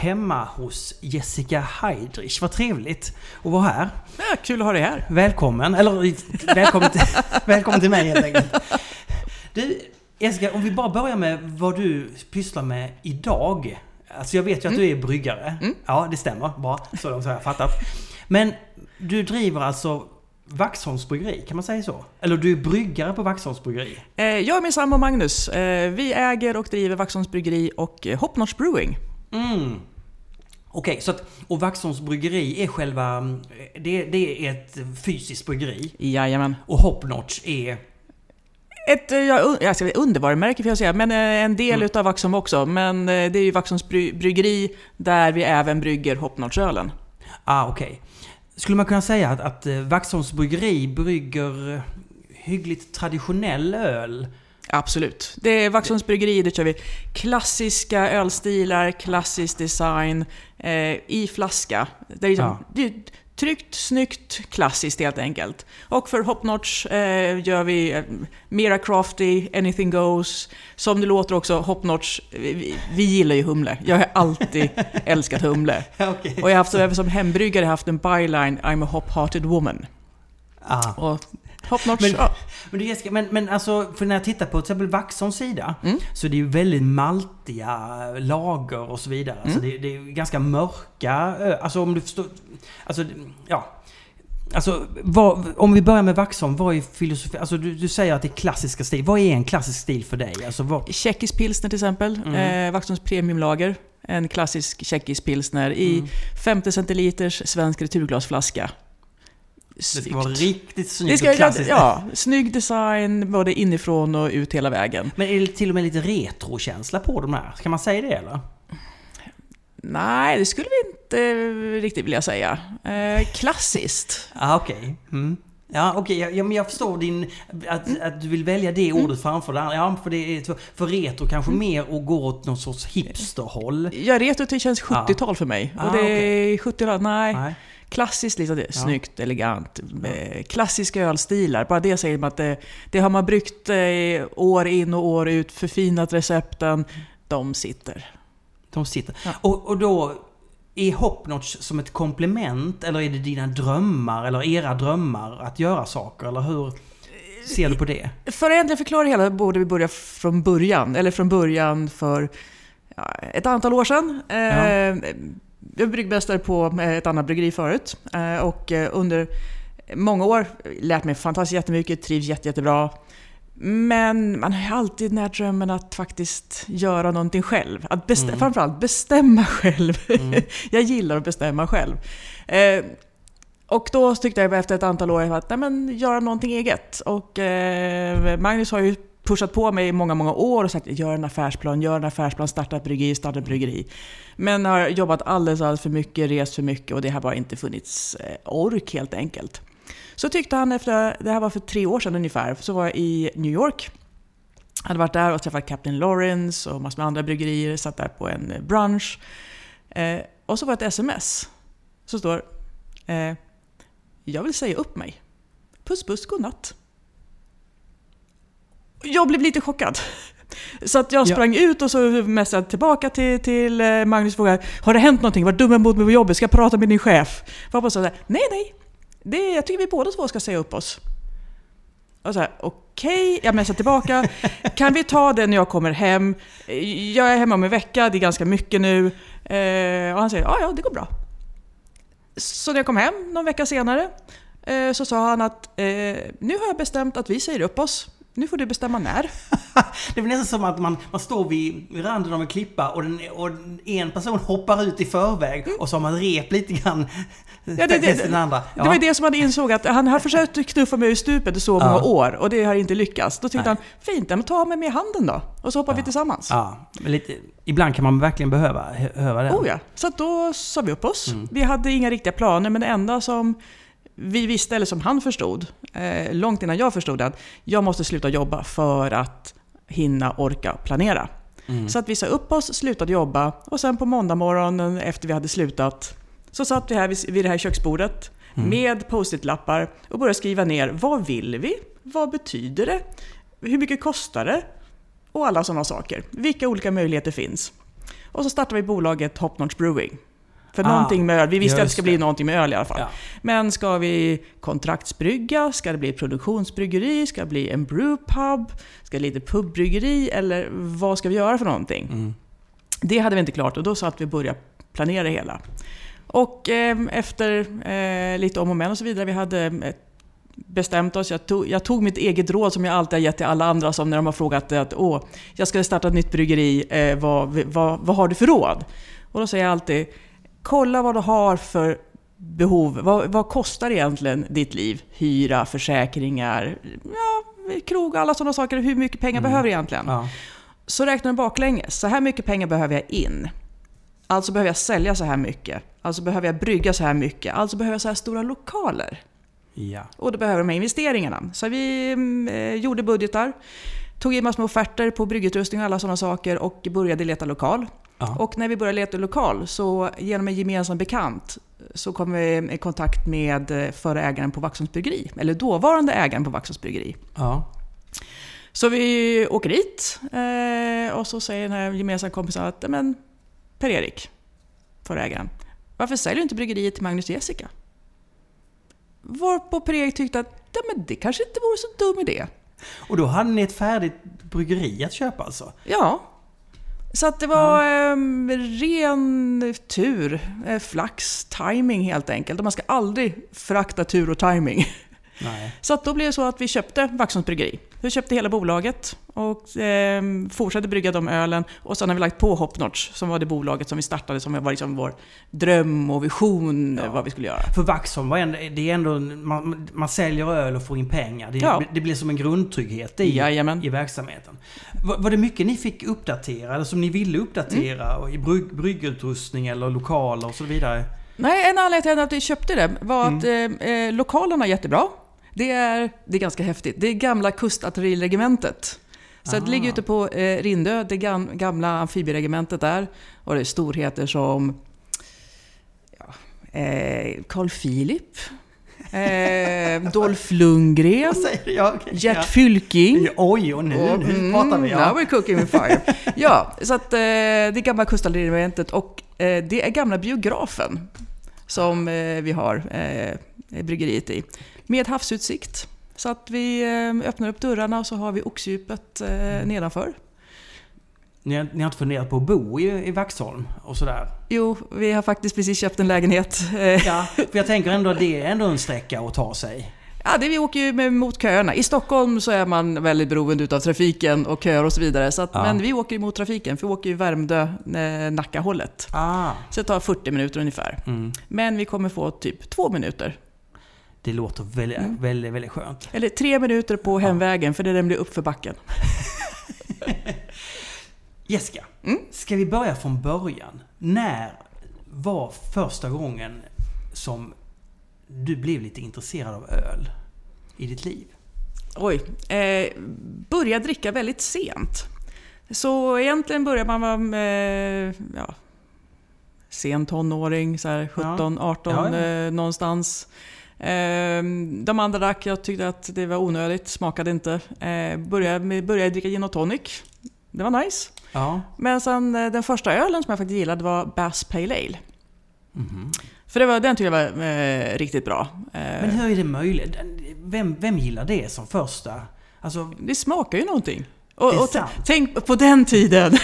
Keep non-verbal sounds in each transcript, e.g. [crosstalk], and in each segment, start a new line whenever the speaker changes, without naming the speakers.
hemma hos Jessica Heidrich. Vad trevligt att vara här.
Ja, kul att ha dig här.
Välkommen, eller välkommen till, [laughs] välkommen till mig helt enkelt. Du, Jessica, om vi bara börjar med vad du pysslar med idag. Alltså jag vet ju att du är bryggare.
Mm.
Ja, det stämmer. Bra, så långt har jag fattat. Men du driver alltså Vaxholms bryggeri, kan man säga så? Eller du är bryggare på Vaxholms bryggeri?
Eh, Jag och min sambo Magnus, eh, vi äger och driver Vaxholms bryggeri och eh, Hopnotch Brewing.
Mm. Okej, så att, och Vaxholms bryggeri är själva... Det, det är ett fysiskt bryggeri.
Jajamän.
Och Hopnotch är...
Ett eh, ja, undervarumärke får jag säga, men eh, en del
Mm.
utav Vaxholm också. Men eh, det är ju Vaxholms bry- bryggeri där vi även brygger Hopnotch-ölen.
Ah, okej. Skulle man kunna säga att, att eh, Vaxholms bryggeri brygger eh, hyggligt traditionell öl?
Absolut. Det är Vaxholms bryggeri, där kör vi klassiska ölstilar, klassisk design eh, i flaska. Det är, liksom,
Ja.
det är tryggt, snyggt, klassiskt helt enkelt. Och för Hopnotch eh, gör vi eh, mera crafty, anything goes. Som det låter också, Hopnotch, vi, vi gillar ju humle. Jag har alltid [laughs] älskat humle.
Okej.
Och jag har haft, även som hembryggare haft en byline, I'm a hop-hearted woman.
Ah.
Och Hopnotch,
Men-
ja.
Men du Jessica, men, men alltså, för när jag tittar på till exempel Vaxholms sida
Mm.
så är det ju väldigt maltiga lager och så vidare. Alltså
Mm.
det, det är ganska mörka Alltså om du förstår... Alltså, ja. Alltså, vad, om vi börjar med Vaxholm, vad är filosofi? Alltså du, du säger att det är klassiska stil. Vad är en klassisk stil för dig? Alltså vad...
Tjeckisk pilsner till exempel.
Mm.
Eh, Vaxholms premiumlager. En klassisk tjeckisk pilsner i
Mm.
50 centiliters svensk returglasflaska.
Det ska
Snyggt.
vara riktigt
Det
snyggt
ska,
och klassiskt.
ja, snygg design både inifrån och ut hela vägen.
Men är det till och med lite retrokänsla på de här? Kan man säga det eller?
Nej, det skulle vi inte riktigt vilja säga. Eh, klassiskt. [laughs]
Ah, okej. Mm. Ja, okej. Ja, ja, men jag förstår din... Att,
Mm.
att du vill välja det ordet framför det andra. Ja, för, det är, för- retro kanske
Mm.
mer och går åt någon sorts hipsterhåll.
Ja, retro det känns 70-tal för mig.
Ah,
och det är 70-tal, nej.
Nej.
Klassiskt, liksom, det, snyggt, elegant. Eh, klassiska ölstilar, bara det säger man att det, det har man bryggt eh, år in och år ut, förfinat recepten. De sitter.
De sitter.
Ja.
Och, och då... Är Hopnotch som ett komplement eller är det dina drömmar eller era drömmar att göra saker? Eller hur ser du på det?
För att egentligen förklara det hela borde vi börja från början, eller från början för ja, ett antal år sedan. Eh, Jag var bryggmästare på eh, ett annat bryggeri förut eh, och eh, under många år lärt mig fantastiskt jättemycket, trivs jätte, jättebra. Men man har ju alltid den här drömmen att faktiskt göra någonting själv. Att bestä-
Mm.
Framförallt bestämma själv.
Mm. [laughs]
jag gillar att bestämma själv. Eh, och då tyckte jag efter ett antal år att nej, men, göra någonting eget. Och eh, Magnus har ju pushat på mig i många, många år och sagt gör en affärsplan, gör en affärsplan, starta ett bryggeri, starta ett bryggeri. Men har jobbat alldeles, alldeles för mycket, rest för mycket och det har bara inte funnits eh, ork helt enkelt. Så tyckte han efter, det här var för tre år sedan ungefär, så var jag i New York. Hade varit där och träffat Captain Lawrence och massor med andra bryggerier, satt där på en eh, brunch. Eh, och så var det ett sms. Så står eh, Jag vill säga upp mig. Puss puss, godnatt. Jag blev lite chockad. Så att jag
Ja.
sprang ut och så messade tillbaka till, till eh, Magnus och frågade Har det hänt någonting? Var dum mot mig på jobbet? Ska jag prata med din chef? Så där, nej nej. Det, jag tycker vi båda två ska säga upp oss. Och så här, okej, jag messar tillbaka. Kan vi ta det när jag kommer hem? Jag är hemma om en vecka, det är ganska mycket nu. Eh, och han säger, ja ja, det går bra. Så när jag kom hem någon vecka senare eh, så sa han att eh, nu har jag bestämt att vi säger upp oss. Nu får du bestämma när. [laughs]
Det väl nästan som att man, man står vid randen av en klippa och, den, och en person hoppar ut i förväg och så har man rep lite grann
Ja, det- det-
den andra.
Det var det som han insåg att han har försökt knuffa mig ur stupet i så många
Ja.
år och det har inte lyckats. Då tyckte
Nej.
han, fint, men ta mig med handen då. Och så hoppar vi tillsammans.
Ja, lite, ibland kan man verkligen behöva hö- höra det.
Oh ja. Så då sa vi upp oss.
Mm.
Vi hade inga riktiga planer, men det enda som vi visste, eller som han förstod, eh, långt innan jag förstod att jag måste sluta jobba för att hinna orka planera.
Mm.
Så att vi sa upp oss, slutade jobba och sen på måndag morgonen efter vi hade slutat så satt vi här vid, det här köksbordet
Mm.
med post-it-lappar och började skriva ner vad vill vi? Vad betyder det? Hur mycket kostar det? Och alla sådana saker. Vilka olika möjligheter finns? Och så startade vi bolaget Hop Notch Brewing. För
Ah,
någonting med öl. Vi visste att det ska bli någonting med öl i alla fall.
Ja.
Men ska vi kontraktsbrygga? Ska det bli produktionsbryggeri? Ska det bli en brewpub? Ska det bli lite pubbryggeri? Eller vad ska vi göra för någonting?
Mm.
Det hade vi inte klart och då sa att vi började planera det hela. Och eh, efter eh, lite om och men och så vidare, vi hade eh, bestämt oss. Jag tog, jag tog mitt eget råd som jag alltid har gett till alla andra som när de har frågat att Åh, jag ska starta ett nytt bryggeri, eh, vad, vad, vad har du för råd? Och då säger jag alltid, kolla vad du har för behov. Vad, vad kostar egentligen ditt liv? Hyra, försäkringar, ja, krog, alla sådana saker. Hur mycket pengar behöver du egentligen?
Ja.
Så räknar du baklänges. Så här mycket pengar behöver jag in. Alltså behöver jag sälja så här mycket. Alltså behöver jag brygga så här mycket. Alltså behöver jag så här stora lokaler.
ja.
Och då behöver de här investeringarna. Så vi mm, eh, gjorde budgetar. Tog in massor med offerter på bryggutrustning och alla sådana saker och började leta lokal.
Ja.
Och när vi började leta lokal så genom en gemensam bekant så kom vi i kontakt med eh, förra ägaren på Vaxholms bryggeri. Eller dåvarande ägaren på Vaxholms bryggeri.
ja.
Så vi åker dit eh, och så säger den här gemensamma kompisen att men Per-Erik, förra ägaren, varför säljer du inte bryggeriet till Magnus och Jessica? Varpå Per-Erik tyckte att men det kanske inte vore så dum idé.
Och då hade ni ett färdigt bryggeri att köpa alltså?
Ja. Så att det var eh, ren tur, eh, flax, timing helt enkelt. Och man ska aldrig förakta tur och timing. [laughs]
Nej.
Så då blev det så att vi köpte Vaxholms bryggeri. Vi köpte hela bolaget och eh, fortsatte brygga de ölen. Och sen har vi lagt på Hopnotch som var det bolaget som vi startade som var liksom vår dröm och vision
Ja.
vad vi skulle göra.
För Vaxholm var ändå, det är ändå, man, man säljer öl och får in pengar. Det,
Ja.
det blir som en grundtrygghet i,
Jajamän.
i verksamheten. Var, var det mycket ni fick uppdatera, eller som ni ville uppdatera?
Mm.
I brygg, bryggutrustning eller lokaler och så vidare?
Nej, en anledning till att vi köpte det var
Mm.
att eh, eh, lokalerna är jättebra. Det är, det är ganska häftigt. Det är gamla kustartilleriregementet. Så
Ah.
det ligger ute på eh, Rindö, det gam, gamla amfibieregementet där. Och det är storheter som ja, eh, Carl Philip, eh, [laughs] Dolph Lundgren?
Ja.
Gert. Fylking.
Oj, och nu,
Och,
nu
mm,
pratar vi.
Now
Ja.
we're cooking with fire. ja, så att eh, det gamla kustartilleriregementet och eh, det är gamla biografen som eh, vi har eh, bryggeriet i. Med havsutsikt. Så att vi eh, öppnar upp dörrarna och så har vi oxdjupet eh, nedanför.
Ni, har, ni har inte funderat på att bo i, i Vaxholm och sådär?
Jo, vi har faktiskt precis köpt en lägenhet. [laughs]
Ja, för jag tänker ändå att det är ändå en sträcka att ta sig.
Ja, det vi åker ju mot köerna. I Stockholm så är man väldigt beroende av trafiken och köer och så vidare. Så att,
Ja.
Men vi åker mot trafiken, för vi åker ju Värmdö, eh, Nacka-hållet.
Ah.
Så det tar 40 minuter ungefär.
Mm.
Men vi kommer få typ två minuter.
Det låter väldigt,
Mm.
väldigt, väldigt skönt.
Eller tre minuter på hemvägen, för det den blir upp för backen. [laughs]
Jessica,
Mm.
ska vi börja från början? När var första gången som du blev lite intresserad av öl i ditt liv?
Oj. Eh, började dricka väldigt sent. Så egentligen börjar man vara eh, ja, sen tonåring, så här 17, 18
Ja, ja.
Eh, någonstans. Eh, de andra drack, jag tyckte att det var onödigt, smakade inte. Eh, började, började dricka gin och tonic. Det var nice.
Ja.
Men sen eh, den första ölen som jag faktiskt gillade var Bass Pale Ale.
Mhm.
För det var, den tyckte jag var eh, riktigt bra. Eh,
Men hur är det möjligt? Vem, vem gillar det som första? Alltså,
Det smakar ju någonting. Och, och tänk på den tiden. [laughs]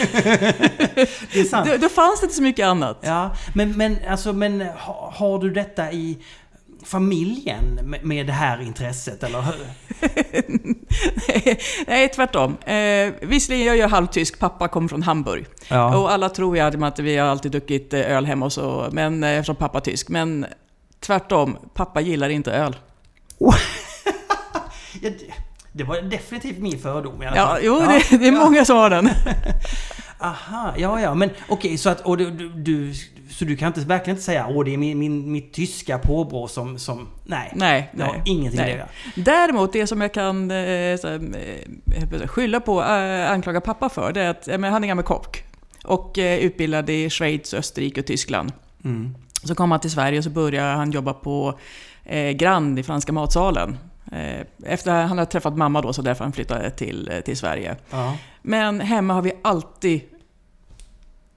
det är sant. [laughs]
då, då fanns det inte så mycket annat.
Ja, men, men, alltså, men ha, har du detta i familjen med, med det här intresset, eller hur? [laughs]
Nej, tvärtom. Eh, visserligen jag är jag halvtysk, pappa kommer från Hamburg.
Ja.
Och alla tror ju att vi har alltid druckit eh, öl hemma och så, men, eh, eftersom pappa är tysk. Men tvärtom, pappa gillar inte öl. [laughs]
Ja, det, var definitivt min fördom i alla
Ja,
fall.
jo,
Ja,
det, det är
ja.
många som har den. [laughs]
Aha, ja, ja, men okej, så att, och du, du, så du kan inte, verkligen inte säga åh det är min, min, mitt tyska påbrå som, som, nej.
Nej,
Det har
nej.
ingenting
nej.
att göra.
Däremot, det som jag kan eh, här, eh, skylla på, eh, anklaga pappa för, det är att men han är gammal kock. Och utbildad i Schweiz, Österrike och Tyskland.
Mm.
Så kom han till Sverige och så började han jobba på Grand i Franska matsalen. Efter han hade träffat mamma då, så därför han flyttade till, till Sverige.
Ja.
Men hemma har vi alltid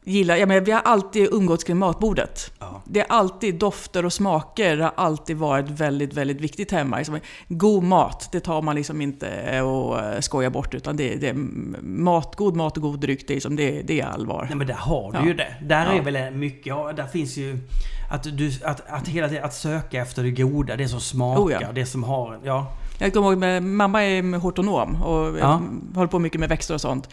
gillar, ja, men vi har alltid umgåtts kring matbordet.
Ja.
Det är alltid dofter och smaker har alltid varit väldigt, väldigt viktigt hemma. Liksom, god mat, det tar man liksom inte och eh, skojar bort utan det, det är mat, god mat och god dryck, det är, liksom, det, det är allvar.
Nej men där har du
Ja.
ju det. Där
Ja.
är väl mycket, där finns ju att, du, att, att hela tiden att söka efter det goda, det som smakar,
Oh
det som har, ja.
Jag kommer ihåg, mamma är hortonom och
Ja.
ja. håller på mycket med växter och sånt.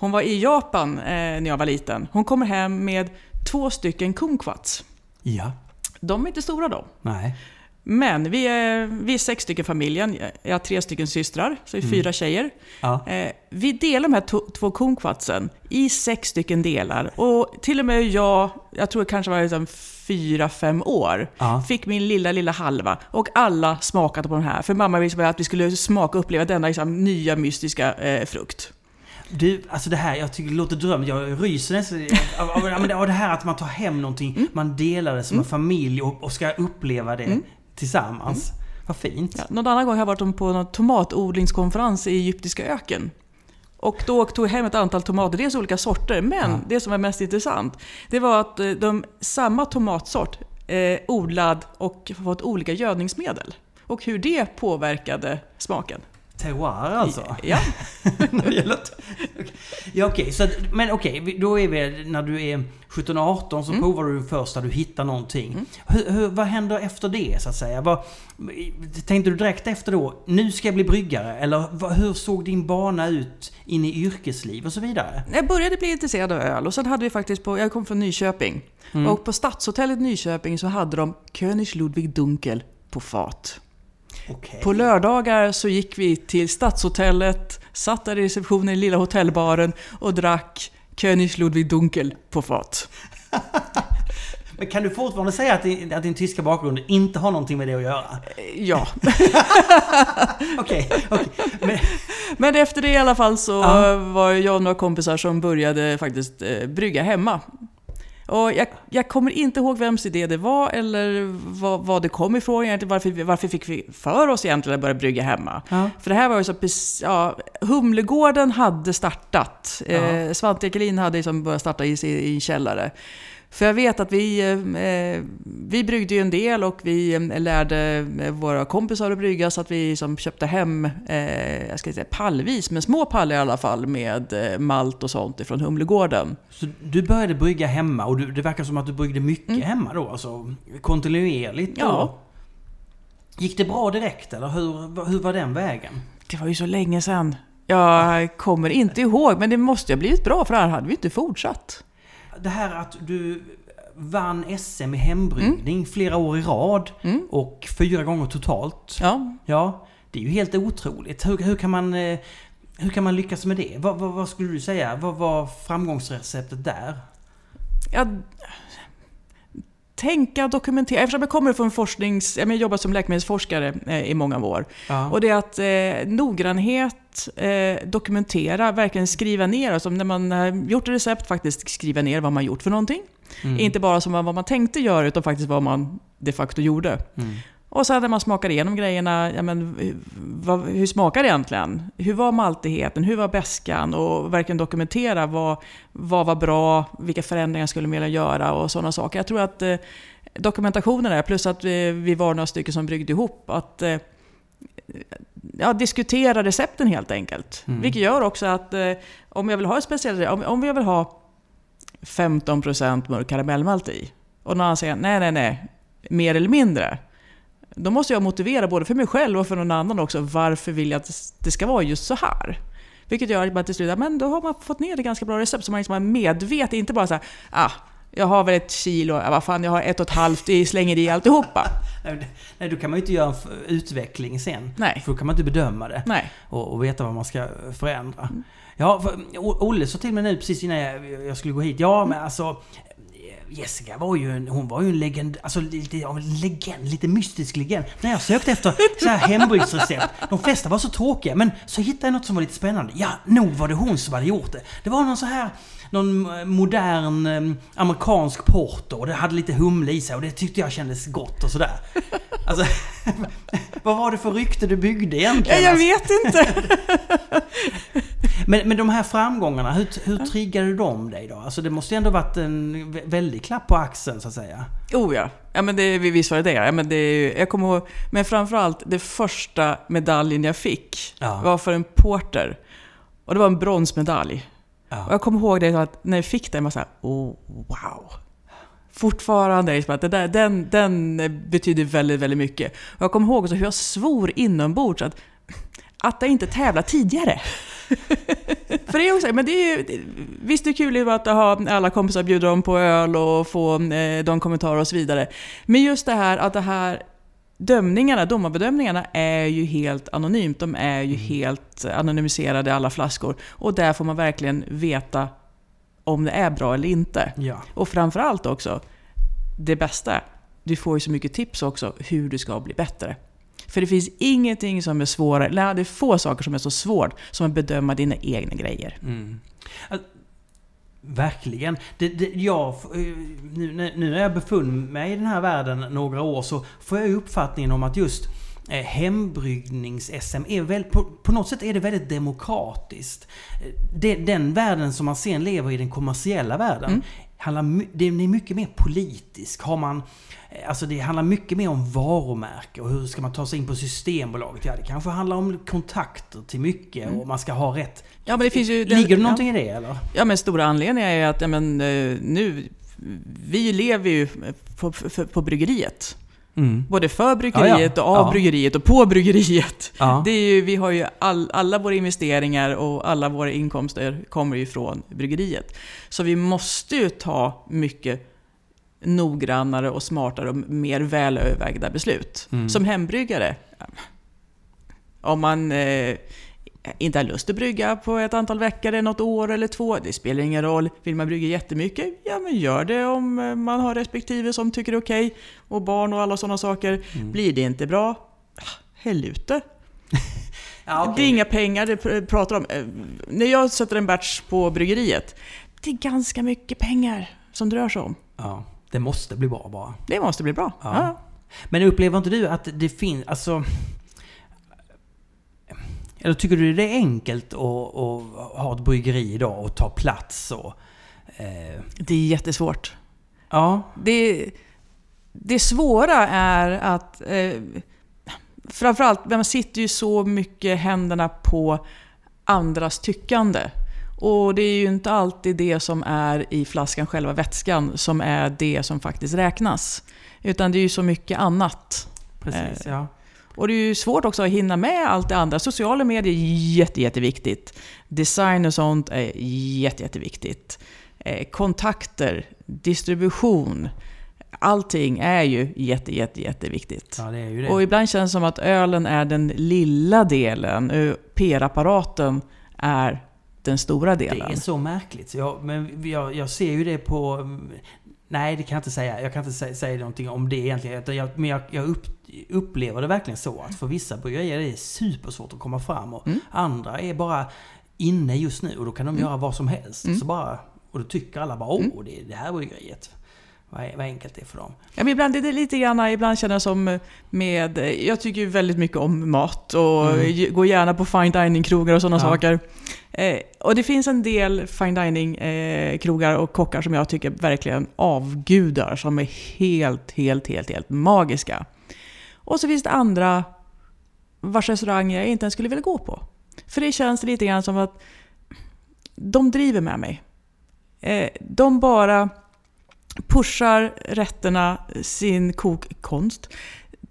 Hon var i Japan eh, när jag var liten. Hon kommer hem med två stycken kumquats.
Ja.
De är inte stora då.
Nej.
Men vi är, vi är sex stycken i familjen. Jag har tre stycken systrar, så vi är fyra tjejer.
Ja.
Eh, vi delar de här to- två kumquatsen i sex stycken delar. Och till och med jag, jag tror det kanske var liksom fyra, fem år,
Ja.
fick min lilla, lilla halva. Och alla smakade på den här. För mamma ville att vi skulle smaka och uppleva denna liksom, nya mystiska eh, frukt.
Du, alltså det här, jag tycker det låter dröm. Jag ryser nästan av, av, av, av det här att man tar hem någonting,
Mm.
man delar det som en familj och, och ska uppleva det tillsammans. Vad fint.
Ja, någon annan gång har jag varit på någon tomatodlingskonferens i egyptiska öken. Och då tog jag hem ett antal tomater, dels olika sorter, men
Ja.
det som är mest intressant, det var att eh, de, samma tomatsort eh, odlad och fått olika gödningsmedel. Och hur det påverkade smaken.
Terroir alltså?
Ja, [laughs]
När det gäller Okej. Ja okej, så, men okej, vi- då är vi när du är 17-18 så
Mm.
provar du först när du hittar någonting. Hur, hur, vad händer efter det så att säga? Vad, tänkte du direkt efter då, nu ska jag bli bryggare? Eller vad, hur såg din bana ut in i yrkesliv och så vidare?
jag började bli intresserad av öl och sen hade vi faktiskt på, jag kom från Nyköping.
Mm.
Och på Stadshotellet Nyköping så hade de König Ludwig Dunkel på fat.
Okej.
På lördagar så gick vi till Stadshotellet, satt där i receptionen i lilla hotellbaren och drack König Ludwig Dunkel på fat. [laughs]
Men kan du fortfarande säga att din, att din tyska bakgrund inte har någonting med det att göra?
Ja, [laughs]
Okej, okej. Men,
men efter det i alla fall så
Ja.
var jag och några kompisar som började faktiskt eh, brygga hemma. Och jag, jag kommer inte ihåg vems idé det var eller vad, vad det kom ifrån egentligen. Varför, varför fick vi för oss egentligen att börja brygga hemma?
ja.
För det här var ju så ja, Humlegården hade startat. Eh, Svante Ekelin hade liksom börjat starta i, sin- i källare. För jag vet att vi, eh, vi bryggde ju en del och vi eh, lärde eh, våra kompisar att brygga så att vi liksom köpte hem, eh, jag ska säga pallvis, men små pallar i alla fall med eh, malt och sånt ifrån Humlegården.
Så du började brygga hemma och du, det verkar som att du bryggde mycket hemma då? Alltså kontinuerligt? då?
Mm. Ja.
Gick det bra direkt eller hur, hur var den vägen?
Det var ju så länge sedan. Jag kommer inte ihåg, men det måste ju ha blivit bra för här hade vi inte fortsatt.
Det här att du vann SM i hembryggning flera år i rad
Mm.
och fyra gånger totalt.
Ja,
Ja, det är ju helt otroligt. Hur, hur, kan, man, eh, hur kan man lyckas med det? Vad, vad, vad skulle du säga? Vad var framgångsreceptet där?
jag, tänka, dokumentera. Eftersom jag kommer från forsknings... Jag har jobbat som läkemedelsforskare eh, i många år.
Ja.
Och det är att eh, noggrannhet, eh, dokumentera, verkligen skriva ner. Alltså när man har gjort ett recept, faktiskt skriva ner vad man gjort för någonting.
Mm.
Inte bara som vad man tänkte göra, utan faktiskt vad man de facto gjorde.
Mm.
Och sen när man smakar igenom grejerna, ja, men, hur- vad, hur smakar det egentligen? Hur var maltigheten? Hur var beskan? Och verkligen dokumentera vad, vad var bra, vilka förändringar skulle man vilja göra och sådana saker. Jag tror att eh, dokumentationen är, plus att vi, vi var några stycken som bryggde ihop, att eh, ja, diskutera recepten helt enkelt.
Mm.
Vilket gör också att eh, om jag vill ha ett speciellt om, om jag vill ha 15% mörk karamellmalt i och någon annan säger nej, nej, nej, mer eller mindre. Då måste jag motivera både för mig själv och för någon annan också varför vill jag att det ska vara just så här. Vilket gör att man till slut, men då har man fått ner ett ganska bra recept som man liksom är medveten, inte bara så här, ah, jag har väl ett kilo, vad fan, jag har ett och ett halvt, jag slänger i alltihopa. [laughs]
Nej, det- då kan man ju inte göra en utveckling sen.
Nej.
För då kan man inte bedöma det
Nej.
och, och veta vad man ska förändra.
Mm.
Ja, för, Olle sa till mig nu precis innan jag, jag skulle gå hit. Ja, men alltså... Jessica var ju en, hon var ju en legend, alltså lite av en legend, lite mystisk legend. När jag sökte efter så här de flesta var så tråkiga, men så hittade jag något som var lite spännande. Ja, nog var det hon som hade gjort det. Det var någon så här, någon eh, modern eh, amerikansk porter och det hade lite humle i sig och det tyckte jag kändes gott och sådär. [laughs] Alltså, [laughs] vad var det för rykte du byggde
Ja,
egentligen?
jag
Alltså,
vet inte. [laughs]
Men, men de här framgångarna, hur, hur triggade de dig då? Alltså det måste ju ändå varit en vä- väldig klapp på axeln så att säga.
Oh ja, ja men det, visst var det det. Ja, men det jag kommer ihåg, men framförallt det första medaljen jag fick
Ja.
var för en porter. Och det var en bronsmedalj. Och jag kommer ihåg det att när jag fick den var så såhär, oh wow. Fortfarande, liksom att det där, den, den betyder väldigt, väldigt mycket. Och jag kommer ihåg också hur jag svor inombords att, att jag inte tävlat tidigare. [laughs] För det är också, men det är ju, visst det är kul att ha alla kompisar bjuda dem på öl och få eh, de kommentarer och så vidare. Men just det här att det här dömningarna, domarbedömningarna är ju helt anonymt. De är ju helt anonymiserade alla flaskor. Och där får man verkligen veta om det är bra eller inte.
Ja.
Och framförallt också, det bästa, du får ju så mycket tips också hur du ska bli bättre. För det finns ingenting som är svårare, eller det är få saker som är så svårt som att bedöma dina egna grejer.
Mm. Verkligen. Det, det, jag, eh, nu, när- nu när jag befunnit mig i den här världen några år så får jag uppfattningen om att just eh, hembryggnings-SM är väl, på, på något sätt är det väldigt demokratiskt. Eh, det, den världen som man sen lever i, den kommersiella världen,
Mm
handlar, den är mycket mer politisk. Har man, eh, alltså det handlar mycket mer om varumärke och hur ska man ta sig in på Systembolaget? Ja, det kanske handlar om kontakter till mycket och man ska ha rätt
Ja, men det finns ju...
Ligger det
ja.
någonting i det eller?
Ja, men stora anledningen är att ja, men, eh, nu, vi lever ju på, på, på bryggeriet. Både för bryggeriet
Ja, ja.
och av
Ja.
bryggeriet och på bryggeriet.
Ja.
Det är ju, vi har ju all, alla våra investeringar och alla våra inkomster kommer ju från bryggeriet. Så vi måste ju ta mycket noggrannare och smartare och mer välövervägda beslut.
Mm.
Som hembryggare, om man eh, inte har lust att brygga på ett antal veckor eller något år eller två, det spelar ingen roll. Vill man brygga jättemycket, ja men gör det om eh, man har respektive som tycker det är okej. Och barn och alla sådana saker.
Mm.
Blir det inte bra, häll ut det.
Ja, okej.
Det är inga pengar det pr- pratar om. Eh, När jag sätter en batch på bryggeriet, det är ganska mycket pengar som det rör sig om.
Ja, det måste bli bra bara.
Det måste bli bra.
Ja.
Ja.
Men upplever inte du att det finns, alltså... Eller tycker du det är enkelt att, att ha ett bryggeri idag och ta plats och... Eh,
Det är jättesvårt.
ja,
Det, det svåra är att... Eh, framförallt, man sitter ju så mycket händerna på andras tyckande. Och det är ju inte alltid det som är i flaskan, själva vätskan, som är det som faktiskt räknas. Utan det är ju så mycket annat.
precis.
Eh,
Ja.
Och det är ju svårt också att hinna med allt det andra. Sociala medier är jätte, jätteviktigt. Design och sånt är jätte, jätteviktigt. Eh, kontakter, distribution. Allting är ju jätte, jätte, jätteviktigt.
ja, det är ju det.
Och ibland känns det som att ölen är den lilla delen. eh, PR-apparaten är den stora
Det
delen.
är så märkligt. Jag, men jag, jag ser ju det på... Nej, det kan jag inte säga. Jag kan inte säga, säga någonting om det egentligen. Jag, men jag, jag upp, upplever det verkligen så att för vissa bryggerier är det supersvårt att komma fram. Och
Mm.
andra är bara inne just nu och då kan de göra vad som helst.
Mm.
Så bara, och då tycker alla bara åh,
Mm.
det är det här bryggeriet. Vad, vad enkelt det är för dem.
Ja, men ibland är det lite grann, ibland känner jag som med, jag tycker ju väldigt mycket om mat och
Mm.
går gärna på fine dining-krogar och sådana
Ja.
saker. Eh, och det finns en del fine dining-krogar eh, och kockar som jag tycker verkligen avgudar, som är helt, helt, helt, helt magiska. Och så finns det andra vars restauranger jag inte ens skulle vilja gå på. För det känns lite grann som att de driver med mig. Eh, de bara pushar rätterna, sin kokkonst,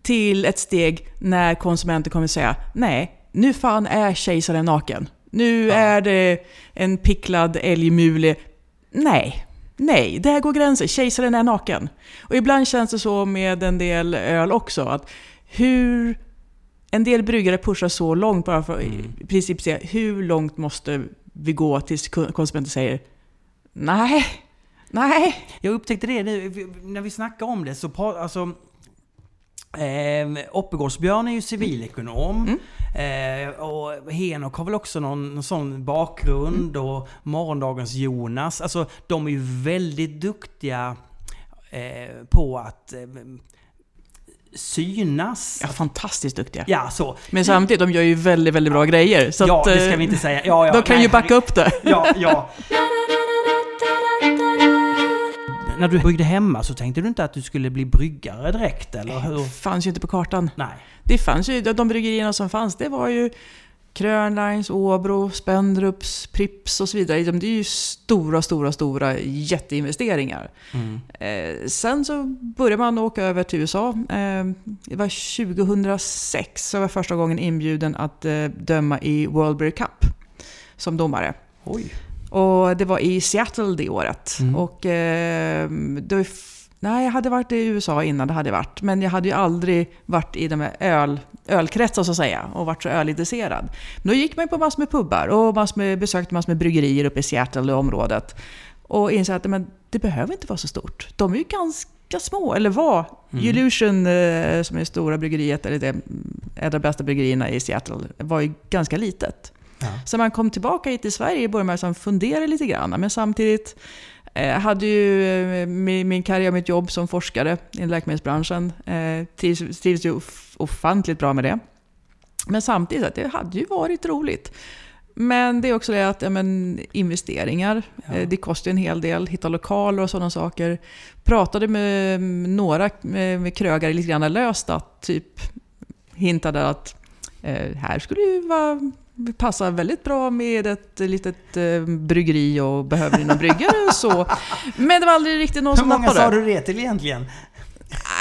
till ett steg när konsumenten kommer säga nej, nu fan är kejsaren naken. Nu
Ja.
är det en picklad älgmule. Nej, nej, där går gränsen. Kejsaren är naken. Och ibland känns det så med en del öl också, att hur en del bryggare pushar så långt bara för att
Mm.
i princip säga hur långt måste vi gå tills konsumenten säger nej, nej.
Jag upptäckte det nu, när vi snackar om det så alltså Eh, Oppegårdsbjörn är ju civilekonom. Eh, och Henok har väl också någon, någon sån bakgrund. Och morgondagens Jonas. Alltså de är ju väldigt duktiga eh, på att eh, synas.
Ja, fantastiskt duktiga.
Ja, så.
Men samtidigt, de gör ju väldigt, väldigt bra grejer. Så
ja,
att,
det ska
eh,
vi inte säga. Ja, ja,
de kan
nej,
ju backa upp det.
Ja, ja. [laughs] När du byggde hemma så tänkte du inte att du skulle bli bryggare direkt, eller hur?
Det fanns ju inte på kartan.
Nej.
Det fanns ju, de bryggerierna som fanns, det var ju Krönlines, Åbro, Spendrups, Prips och så vidare. Det är ju stora, stora, stora jätteinvesteringar.
Mm.
Eh, sen så började man åka över till USA. Eh, det var 2006 så var första gången inbjuden att eh, döma i World Beer Cup som domare.
Oj.
Och det var i Seattle det året.
Mm.
Och eh, det, nej, jag hade varit i USA innan, det hade jag varit. Men jag hade ju aldrig varit i de här öl, ölkretsar så att säga och varit så ölintresserad. Men då gick man på massor med pubbar och massor med, besökte massor med bryggerier uppe i Seattle och området. Och insåg att men, det behöver inte vara så stort. De är ju ganska små, eller var.
Mm.
Illusion, eh, som är stora bryggeriet, eller det, ett av de bästa bryggerierna i Seattle, var ju ganska litet.
Ja.
Så man kom tillbaka hit till Sverige började man liksom fundera lite grann. Men samtidigt eh, hade ju eh, min, karriär och mitt jobb som forskare i läkemedelsbranschen. Eh, trivs, trivs ju of- ofantligt bra med det. Men samtidigt, att det hade ju varit roligt. Men det är också det att ja, men, investeringar,
Ja.
det kostar en hel del. Hitta lokaler och sådana saker. Pratade med några med, krögare lite grann löst att typ hintade att här skulle ju vara passa väldigt bra med ett litet eh, bryggeri och behöver någon bryggare och så. Men det var aldrig riktigt någon
Hur
som
många
nappade.
sa du det till egentligen?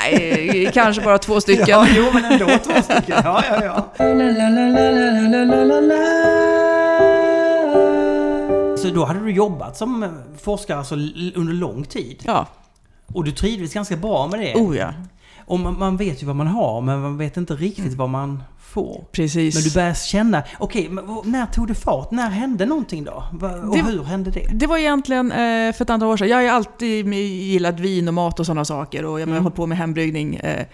Nej, kanske bara två stycken.
Ja, jo, men ändå två stycken. Ja, ja, ja. Så då hade du jobbat som forskare alltså under lång tid?
Ja,
Och du trivdes ganska bra med det?
oh ja.
Och man, man vet ju vad man har, men man vet inte riktigt vad man får.
Precis.
Men du börjar känna, okej, vad- när tog det fart? När hände någonting då? Och
Det-
hur hände det?
Det var egentligen eh, för ett antal år sedan. Jag har ju alltid gillat vin och mat och sådana saker och jag
Mm.
har hållit på med hembryggning. Eh,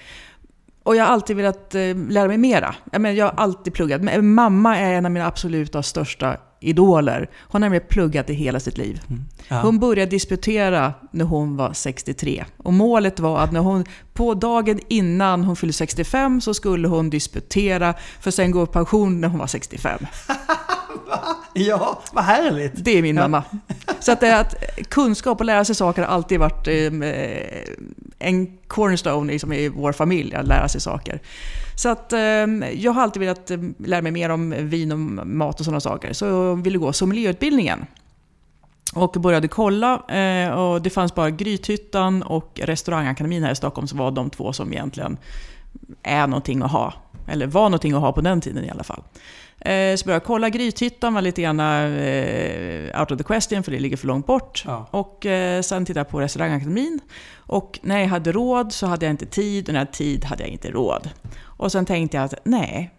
och jag har alltid velat eh, lära mig mera. Jag, menar, jag har alltid pluggat. Mamma är en av mina absoluta största idoler. Hon har nämligen pluggat i hela sitt liv.
Ja.
Hon började disputera när hon var 63. Och målet var att när hon, på dagen innan hon fyllde 65 så skulle hon disputera för sen gå i pension när hon var 65. [laughs]
ja, vad härligt!
Det är min
Ja.
mamma. Så att, att kunskap och lära sig saker har alltid varit eh, en cornerstone liksom, i vår familj, att lära sig saker. Så att eh, jag har alltid velat ehm, lära mig mer om vin och mat och sådana saker. Så jag ville gå sommelierutbildningen. Och började kolla eh, och det fanns bara Grythyttan och Restaurangakademin här i Stockholm som var de två som egentligen är någonting att ha. Eller var någonting att ha på den tiden i alla fall. Eh, så började jag kolla Grythyttan, var lite grann eh, out of the question för det ligger för långt bort.
Ja.
Och eh, sen tittade jag på Restaurangakademin. Och när jag hade råd så hade jag inte tid och när jag hade tid hade jag inte råd. Och sen tänkte jag att nej,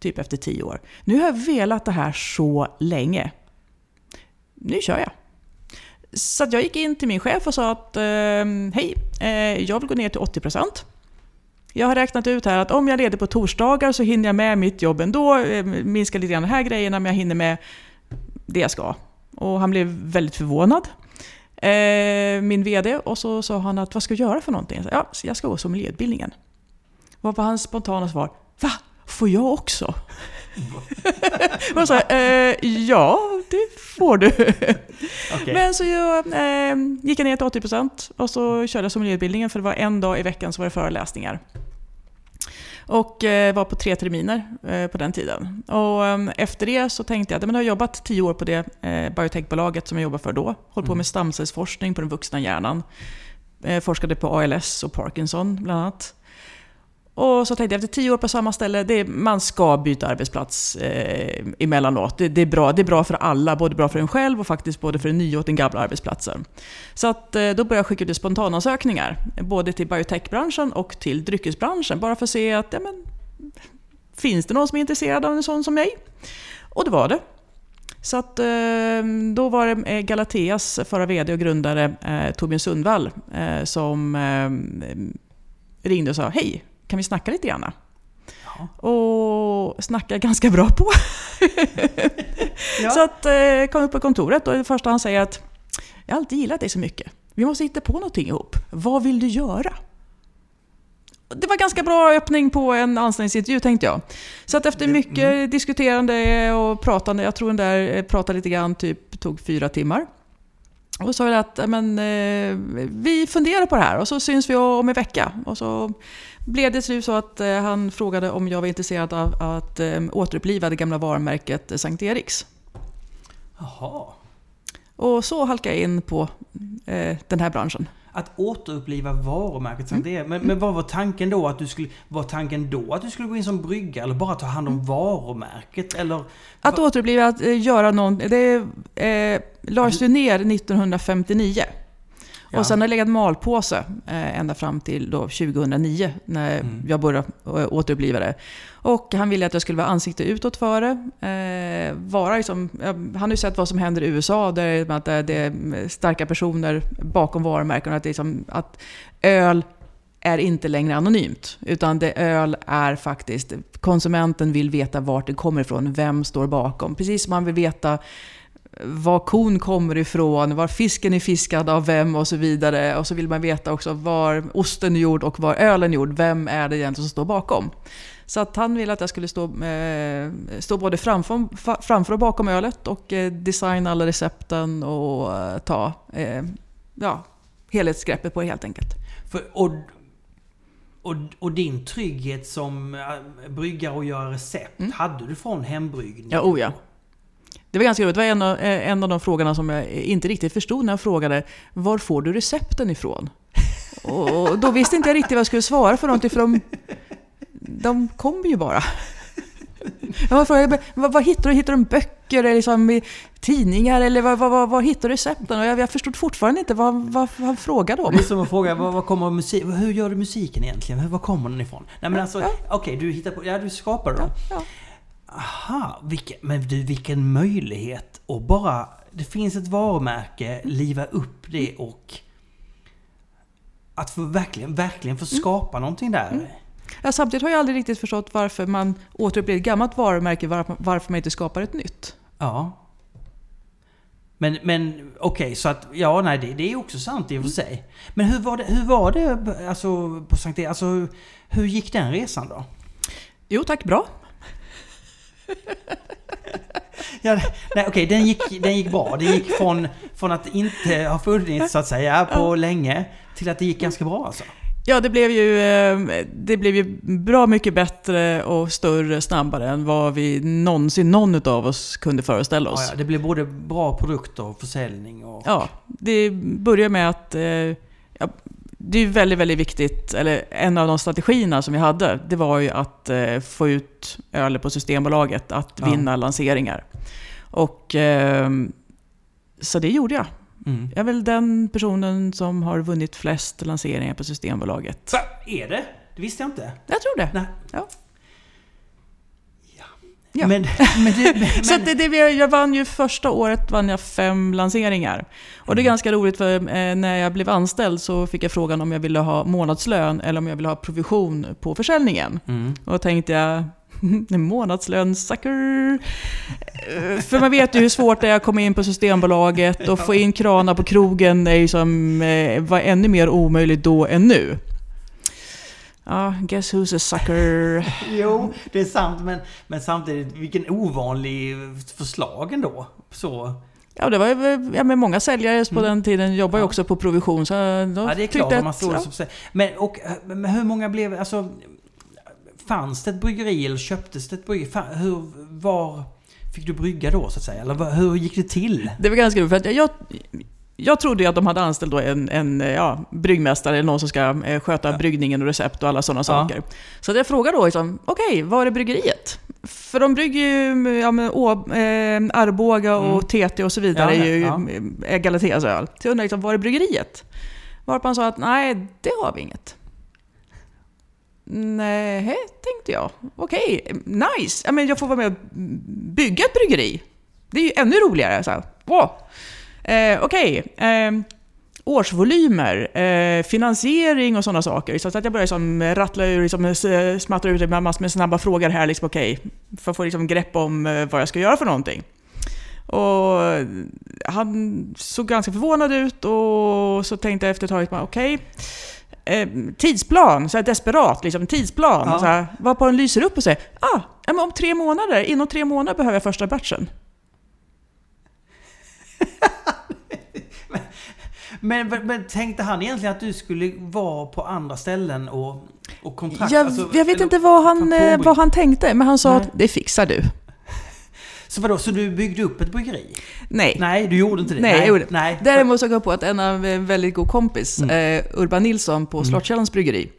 typ efter tio år. Nu har jag velat det här så länge. Nu kör jag. Så jag gick in till min chef och sa att eh, hej, eh, jag vill gå ner till 80%. Jag har räknat ut här att om jag leder på torsdagar så hinner jag med mitt jobb ändå. Minskar minska lite grann de här grejerna men jag hinner med det jag ska. Och han blev väldigt förvånad. Eh, min VD. Och så sa han att vad ska jag göra för någonting? Jag sa, ja, jag ska gå sommelierutbildningen. Vad var hans spontana svar? Va? Får jag också? [laughs] och så, eh, ja det får du.
Okej.
Men så jag, eh, gick jag ner till 80% och så körde jag sommelierutbildningen för det var en dag i veckan som var det föreläsningar. Och eh, var på tre terminer eh, på den tiden. Och eh, efter det så tänkte jag att jag har jobbat tio år på det eh, biotechbolaget som jag jobbar för då. Hållit på
Mm.
med stamcellsforskning på den vuxna hjärnan. Eh, forskade på ALS och Parkinson bland annat. Och så tänkte jag efter tio år på samma ställe, det, man ska byta arbetsplats eh, emellanåt. Det, det, är bra, det är bra för alla, både bra för en själv och faktiskt både för den nya och den gamla arbetsplatsen. Så att, eh, då började jag skicka ut spontanansökningar, både till biotechbranschen och till dryckesbranschen, bara för att se att ja, men, finns det någon som är intresserad av en sån som mig? Och det var det. Så att, eh, då var det eh, Galateas förra VD och grundare eh, Torbjörn Sundvall som ringde och sa hej, kan vi snacka lite grann?
Ja.
Och snackar ganska bra på. [laughs]
Ja.
Så att eh, kom upp på kontoret och det första han säger att jag har alltid gillat dig så mycket. Vi måste hitta på någonting ihop. Vad vill du göra? det var ganska bra öppning på en anställningsintervju tänkte jag. Så att efter mycket mm. diskuterande och pratande, jag tror den där pratade lite grann, typ tog fyra timmar. Och sa att men, eh, vi funderar på det här och så syns vi om en vecka. Och så blev det till så att eh, han frågade om jag var intresserad av att eh, återuppliva det gamla varumärket Sankt Eriks.
Jaha.
Och så halkade jag in på eh, den här branschen.
Att återuppliva varumärket Sankt mm. Erik. Men, men vad var tanken då? Att du skulle, var tanken då att du skulle gå in som brygga eller bara ta hand om mm. varumärket? Eller,
att återuppliva, att eh, göra något. Det eh, lades ju ner 1959. Ja. Och sen har det legat malpåse eh, ända fram till då 2009 när mm. jag började eh, återuppliva det. Och han ville att jag skulle vara ansikte utåt för det. Eh, vara liksom, han har ju sett vad som händer i USA där, att det är starka personer bakom varumärken. Att, liksom, att öl är inte längre anonymt. Utan det öl är faktiskt, konsumenten vill veta vart det kommer ifrån, vem står bakom. Precis som man vill veta var kon kommer ifrån, var fisken är fiskad av vem och så vidare. Och så vill man veta också var osten är gjord och var ölen är gjord. Vem är det egentligen som står bakom? Så att han ville att jag skulle stå, eh, stå både framför, framför och bakom ölet och eh, designa alla recepten och eh, ta ja, helhetsgreppet på det helt enkelt.
För, och, och, och, din trygghet som bryggare och göra recept, mm. hade du från hembryggning?
Ja, oh ja. Det var ganska roligt. Det var en av, eh, en av de frågorna som jag inte riktigt förstod när jag frågade var får du recepten ifrån? [laughs] Och då visste inte jag riktigt vad jag skulle svara för någonting för de, de kommer ju bara. [laughs] Jag frågade, vad, vad hittar du? Hittar du böcker eller liksom, tidningar? Eller vad, vad, vad, hittar du recepten? Och jag, jag förstod fortfarande inte vad, vad, vad han frågade om.
Det är som att fråga, vad, vad kommer musik, hur gör du musiken egentligen? Var kommer den ifrån? Nej men alltså, ja. okej, okay, du hittar på, ja du skapar den. Ja, ja. Aha, vilken, men du vilken möjlighet att bara... Det finns ett varumärke, liva upp det och... Att få verkligen, verkligen få mm. skapa mm. någonting där. Mm.
Ja, samtidigt har jag aldrig riktigt förstått varför man återupplivar ett gammalt varumärke, varför man inte skapar ett nytt.
Ja. Men, men okej, okay, så att ja, nej, det, det är också sant i och för mm. sig. Men hur var det, hur var det alltså, på Sankt e- alltså, Hur gick den resan då?
Jo tack, bra
ja, nej, okej, den, gick, den gick bra. Det gick från, från att inte ha funnits så att säga på ja. länge till att det gick ganska bra alltså.
Ja, det blev, ju, eh, det blev ju bra mycket bättre och större snabbare än vad vi någonsin, någon av oss kunde föreställa oss.
Ja, ja, det blev både bra produkter och försäljning och...
Ja, det började med att eh, det är väldigt, väldigt viktigt, eller en av de strategierna som vi hade, det var ju att eh, få ut öl på Systembolaget, att ja. vinna lanseringar. Och eh, så det gjorde jag. Mm. Jag är väl den personen som har vunnit flest lanseringar på Systembolaget.
Så, är det? Det visste jag inte.
Jag tror det. Nej. Ja.
Ja. Men, [laughs] men, det, [laughs] men,
så det, det, jag vann ju första året vann jag fem lanseringar. Och det är mm. ganska roligt för eh, när jag blev anställd så fick jag frågan om jag ville ha månadslön eller om jag ville ha provision på försäljningen. Mm. Och då tänkte jag, [laughs] månadslön, sucker! Eh, för man vet ju hur svårt det är att komma in på Systembolaget och få in kranar på krogen är ju som, eh, var ännu mer omöjligt då än nu. Ja, guess who's a sucker? [laughs]
jo, det är sant, men, men samtidigt, vilken ovanlig förslag ändå. Så...
Ja, det var ju ja, med många säljare på mm. den tiden jobbar ju ja. också på provision. Så
ja, det är klart. Att, man står ja. men, och, men hur många blev... Alltså, fanns det ett bryggeri eller köptes det ett bryggeri? Hur, var fick du brygga då så att säga? Eller hur gick det till?
Det var ganska roligt, för att jag, jag trodde ju att de hade anställt då en, en ja, bryggmästare, eller någon som ska eh, sköta ja. bryggningen och recept och alla sådana ja. saker. Så jag frågade då, liksom, okej, okay, var är bryggeriet? För de brygger ju ja, men, å, eh, Arboga och mm. TT och så vidare, ja, är ju ja. är Galateas öl. Så jag undrade, liksom, var är bryggeriet? Varpå han sa att nej, det har vi inget. Nej, tänkte jag. Okej, okay, nice. Ja, men jag får vara med och bygga ett bryggeri. Det är ju ännu roligare. Så här, wow. Eh, Okej. Okay. Eh, årsvolymer, eh, finansiering och sådana saker. Så att jag börjar liksom rattla ur, liksom, smattra ut massor med snabba frågor här, liksom, okay, för att få liksom, grepp om eh, vad jag ska göra för någonting. Och han såg ganska förvånad ut och så tänkte jag efter ett tag, okej, okay, eh, tidsplan, så här desperat, liksom, tidsplan.
Ja.
Så här, varpå den lyser upp och säger ah, om tre månader, inom tre månader behöver jag första batchen.
Men, men, tänkte han egentligen att du skulle vara på andra ställen och, och kontrakt?
Jag,
alltså,
jag vet
eller-
inte vad han, eh, vad han tänkte, men han sa
Nej.
att det fixar du. [laughs]
Så vadå, så du byggde upp ett bryggeri?
Nej.
Nej, du gjorde inte det?
Nej, jag gjorde-
Nej.
Däremot så kom jag på att en av en väldigt god kompis,
Mm.
eh, Urban Nilsson på Slottkällans bryggeri.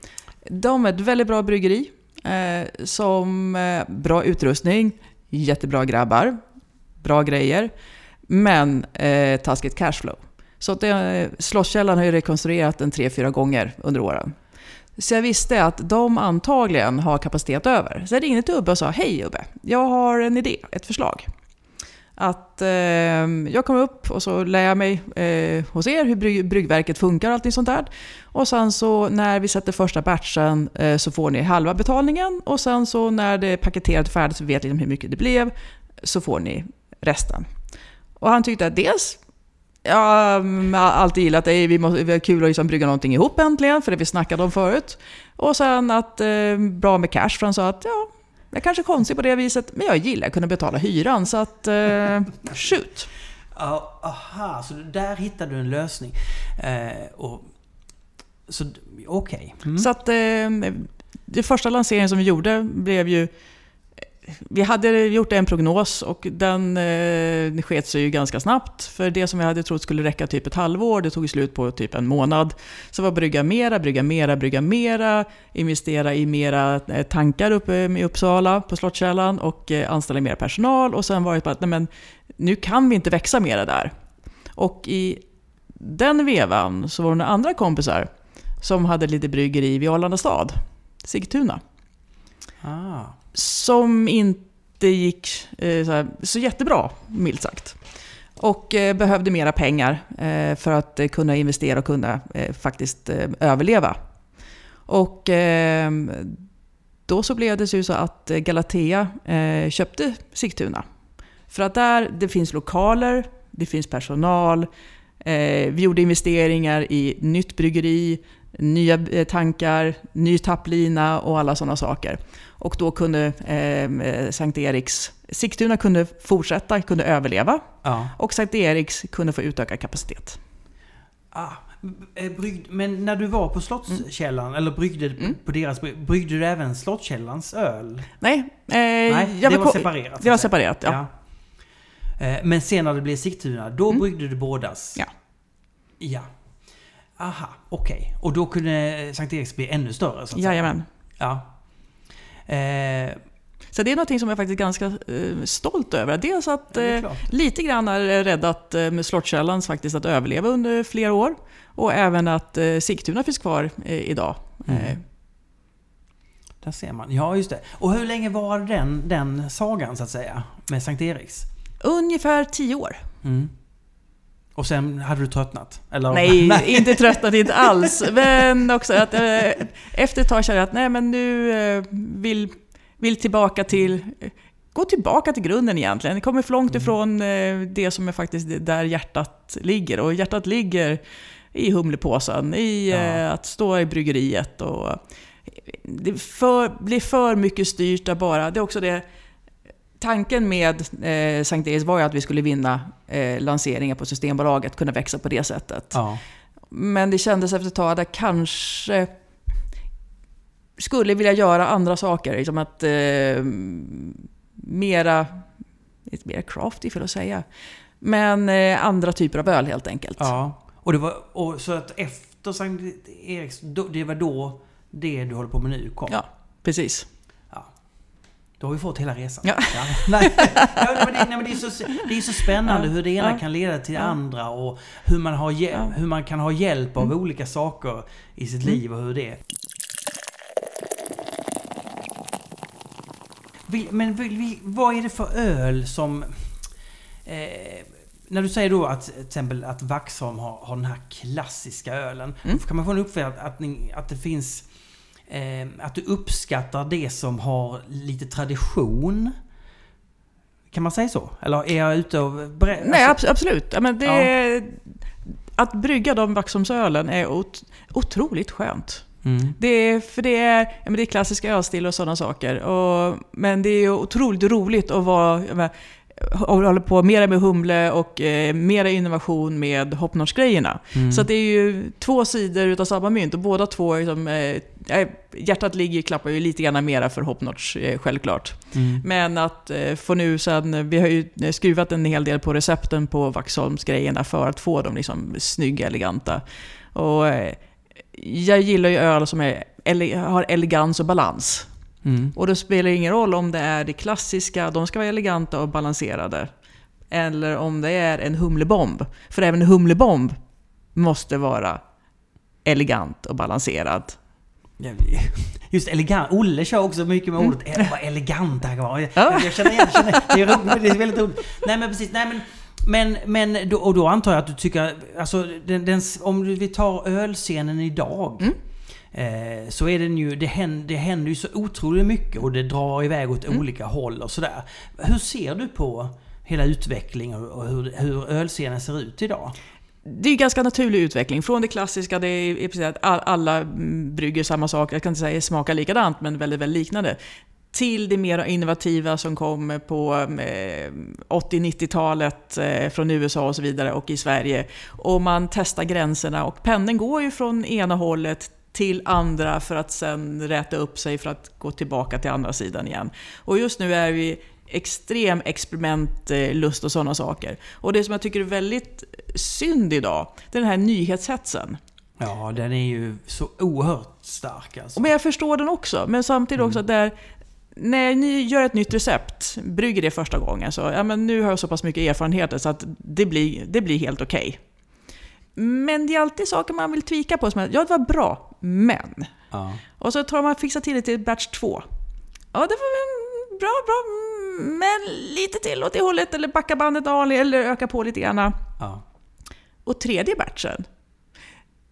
De är ett väldigt bra bryggeri. Eh, som eh, bra utrustning, jättebra grabbar, bra grejer. Men eh, taskigt cashflow. Så att det, Slottskällan har ju rekonstruerat den tre, fyra gånger under åren. Så jag visste att de antagligen har kapacitet över. Så jag ringde till Ubbe och sa, hej Ubbe, jag har en idé, ett förslag. Att eh, jag kommer upp och så lär jag mig eh, hos er hur bryg, bryggverket funkar och allting sånt där. Och sen så när vi sätter första batchen eh, så får ni halva betalningen och sen så när det är paketerat och färdigt så vet ni liksom hur mycket det blev så får ni resten. Och han tyckte att dels Ja, jag har alltid gillat det. Vi, måste, vi har kul att liksom brygga någonting ihop äntligen, för det vi snackade om förut. Och sen att eh, bra med cash, för han sa att ja, jag kanske är konstig på det viset, men jag gillar att kunna betala hyran, så att eh, [laughs] shoot.
Ja, aha, så där hittade du en lösning. Eh, och, så okej. Mm.
Så att eh, det första lanseringen som vi gjorde blev ju... Vi hade gjort en prognos och den eh, sket sig ju ganska snabbt. För det som vi hade trott skulle räcka typ ett halvår, det tog slut på typ en månad. Så var brygga mera, brygga mera, brygga mera, investera i mera eh, tankar uppe i Uppsala på Slottskällan och eh, anställa mer personal. Och sen var det bara att nej men, nu kan vi inte växa mera där. Och i den vevan så var det några andra kompisar som hade lite bryggeri vid Arlanda stad, Sigtuna.
Ah.
Som inte gick eh, så, här, så jättebra, milt sagt. Och eh, behövde mera pengar eh, för att eh, kunna investera och kunna eh, faktiskt eh, överleva. Och eh, då så blev det så att eh, Galatea eh, köpte Sigtuna. För att där, det finns lokaler, det finns personal, eh, vi gjorde investeringar i nytt bryggeri, nya eh, tankar, ny tapplina och alla sådana saker. Och då kunde eh, Sankt Eriks, Sigtuna kunde fortsätta, kunde överleva
Ja.
och Sankt Eriks kunde få utökad kapacitet.
Ah. eh, Bryggd, men när du var på Slottskällan, eller bryggde
Mm.
på deras brygg- bryggde du även Slottskällans öl?
Nej, eh,
Nej,
jag
det var
ko-
separerat.
Det var
säga.
separerat, ja.
Ja. Eh, Men sen när det blev Sigtuna, då
Mm.
bryggde du bådas?
Ja.
Ja. Aha, okej. Och då kunde Sankt Eriks bli ännu större? Så att säga.
Jajamän.
Ja. Eh,
Så det är något som jag faktiskt är ganska eh, stolt över. Dels att
det är
eh, lite grann har räddat eh, faktiskt att överleva under flera år. Och även att eh, Sigtuna finns kvar idag.
Mm. Där ser man. Ja, just det. Och hur länge var den, den sagan, så att säga? Med Sankt Eriks?
ungefär tio år.
Mm. Och sen hade du tröttnat? Eller?
Nej, [laughs] [laughs] inte tröttnat, inte alls. Men också att eh, efter ett tag kände jag att nej, men nu eh, vill, vill tillbaka till... Gå tillbaka till grunden egentligen. Jag kommer för långt ifrån eh, det som är faktiskt det där hjärtat ligger. Och hjärtat ligger i humlepåsen, i
Ja.
eh, att stå i bryggeriet. Och, det för, blir för mycket styrt av bara... Det är också det... Tanken med eh, Sankt Eriks var ju att vi skulle vinna eh, lanseringar på Systembolaget, kunna växa på det sättet.
Ja.
Men det kändes efter ett tag att jag kanske skulle vilja göra andra saker. Liksom att eh, mera, lite mer crafty för att säga. Men eh, andra typer av öl helt enkelt.
ja. Och det var... Och så att efter Sankt Eriks, det var då det du håller på med nu kom?
Ja, precis.
Då har vi fått hela resan.
Ja.
Nej. Ja, men det, nej, men det, är så, det är så spännande
Ja.
hur det ena
Ja.
kan leda till det andra och hur man, har.
Mm.
hur man kan ha hjälp av olika saker i sitt liv och hur det är. Men vad är det för öl som... Eh, när du säger då att till exempel att Vaxholm har, har den här klassiska ölen.
Mm.
Kan man få en uppfattning att, att det finns... Eh, att du uppskattar det som har lite tradition? Kan man säga så? Eller är jag ute och... Bre-
Nej,
alltså-
abs- absolut. Ja, men det, att brygga de Vaxholmsölen är ot otroligt skönt.
Mm.
Det är, för det är, ja, det är klassiska ölstil och sådana saker. Och, men det är otroligt roligt att vara, och hålla på mer med humle och eh, mera innovation med hoppnotch-grejerna.
Mm.
Så det är ju två sidor utav samma mynt och båda två är liksom, eh, eh, hjärtat ligger klappar ju lite grann mera för hoppnotch, eh, självklart.
Mm.
Men att eh, få nu sen, vi har ju skruvat en hel del på recepten på Vaxholms-grejerna för att få dem liksom snygga, eleganta. Och eh, jag gillar ju öl som är, ele har elegans och balans.
Mm.
Och det spelar ingen roll om det är det klassiska, de ska vara eleganta och balanserade. Eller om det är en humlebomb. För även en humlebomb måste vara elegant och balanserad. [laughs]
Just elegant. Olle kör också mycket med ordet mm. vad elegant det här var. Jag,
Ja.
jag känner igen känner, det. Är, roligt, det är väldigt roligt. Nej men precis. Nej, men, men, men då, och då antar jag att du tycker, alltså den, den, om vi tar ölscenen idag.
Mm.
Eh, så är den ju, det händer, det händer ju så otroligt mycket och det drar iväg åt
Mm.
olika håll och sådär. Hur ser du på hela utvecklingen och hur, hur ölscenen ser ut idag?
Det är ganska naturlig utveckling. Från det klassiska, det är precis att alla brygger samma sak. Jag kan inte säga smakar likadant, men väldigt, väldigt liknande. Till det mer innovativa som kom på eh, 80-90-talet eh, från USA och så vidare och i Sverige. Och man testar gränserna och pendeln går ju från ena hållet till andra för att sen räta upp sig för att gå tillbaka till andra sidan igen. Och just nu är vi extrem experimentlust och sådana saker. Och det som jag tycker är väldigt synd idag, det är den här nyhetshetsen.
Ja, den är ju så oerhört stark alltså.
Men jag förstår den också, men samtidigt också att där när ni gör ett nytt recept, brygger det första gången, så ja, men nu har jag så pass mycket erfarenheter så att det blir, det blir helt okej. Men det är alltid saker man vill tvika på. Som att, ja, det var bra, men...
Ja.
Och så tar man fixar till det till batch 2. Ja, det var bra, bra, mm, men lite till åt det hållet, eller backa bandet aning, eller öka på lite grann.
Ja.
Och tredje batchen,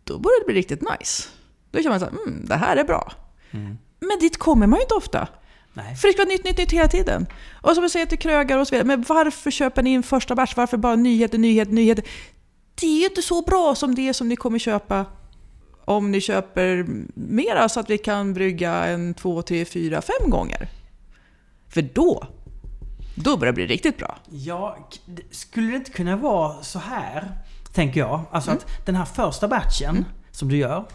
då börjar det bli riktigt nice. Då känner man så här, mm, det här är bra.
Mm.
Men dit kommer man ju inte ofta.
Nej.
För det ska vara nytt, nytt, nytt hela tiden. Och som jag säger till krögar och så vidare, men varför köper ni in första batch? Varför bara nyheter, nyheter, nyheter? Det är ju inte så bra som det som ni kommer köpa om ni köper mera så att vi kan brygga en två, tre, fyra, fem gånger. För då, då börjar det bli riktigt bra.
Ja, skulle det inte kunna vara så här, tänker jag. Alltså
Mm.
att den här första batchen som du gör,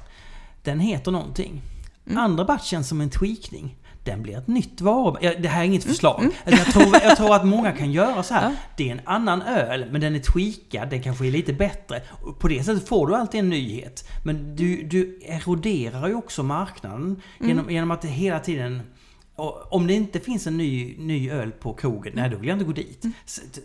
den heter någonting.
Mm.
Andra batchen som en tweakning, den blir ett nytt varumärke. Det här är inget
Mm.
förslag. Jag, tror, jag tror att många kan göra så här. [laughs]
Ja.
Det är en annan öl, men den är tweakad, den kanske är lite bättre. På det sättet får du alltid en nyhet. Men du, du eroderar ju också marknaden
Mm.
genom, genom att det hela tiden om det inte finns en ny, ny öl på krogen, nej då vill jag inte gå dit.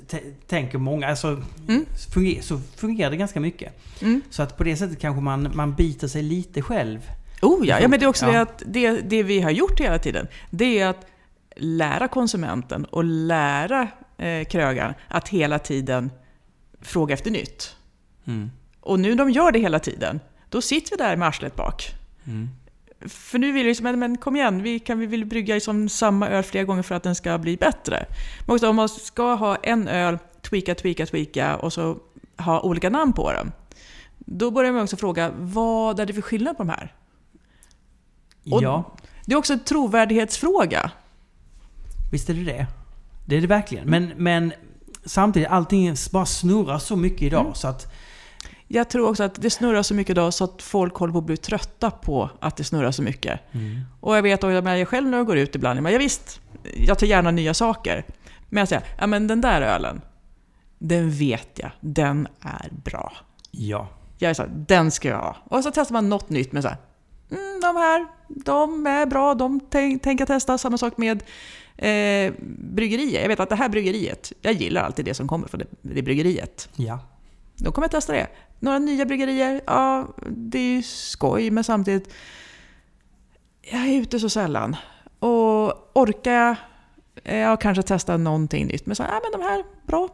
T- Tänker många, alltså
Mm.
funger, så fungerar det ganska mycket.
Mm.
Så att på det sättet kanske man, man biter sig lite själv.
Oh ja, ja men det är också
Ja.
det att det, det vi har gjort hela tiden, det är att lära konsumenten och lära eh, krögaren att hela tiden fråga efter nytt.
Mm.
Och nu när de gör det hela tiden, då sitter vi där med arslet bak. För nu vill vi liksom, men, men kom igen, vi, kan, vi vill brygga liksom samma öl flera gånger för att den ska bli bättre. Men också om man ska ha en öl, tweaka, tweaka, tweaka och så ha olika namn på den. Då börjar man också fråga, vad är det för skillnad på de här? Och-
Ja,
Det är också en trovärdighetsfråga.
visst är det det. Det är det verkligen. Men, men samtidigt, allting bara snurrar så mycket idag
Mm.
så att...
Jag tror också att det snurrar så mycket idag så att folk håller på att bli trötta på att det snurrar så mycket. Och jag vet, och jag, själv när jag går ut ibland, men jag visst, jag tar gärna nya saker. Men jag säger, ja men den där ölen, den vet jag, den är bra.
Ja.
Jag är så här, den ska jag ha. Och så testar man något nytt med så här, mm, de här, de är bra, de tänk, tänker testa. Samma sak med eh, bryggerier. Jag vet att det här bryggeriet, jag gillar alltid det som kommer från det, det bryggeriet.
Ja.
Då kommer jag testa det. Några nya bryggerier, ja det är ju skoj men samtidigt, jag är ute så sällan. Och orkar jag, eh, ja kanske testa någonting nytt. Men så, ja men de här, bra.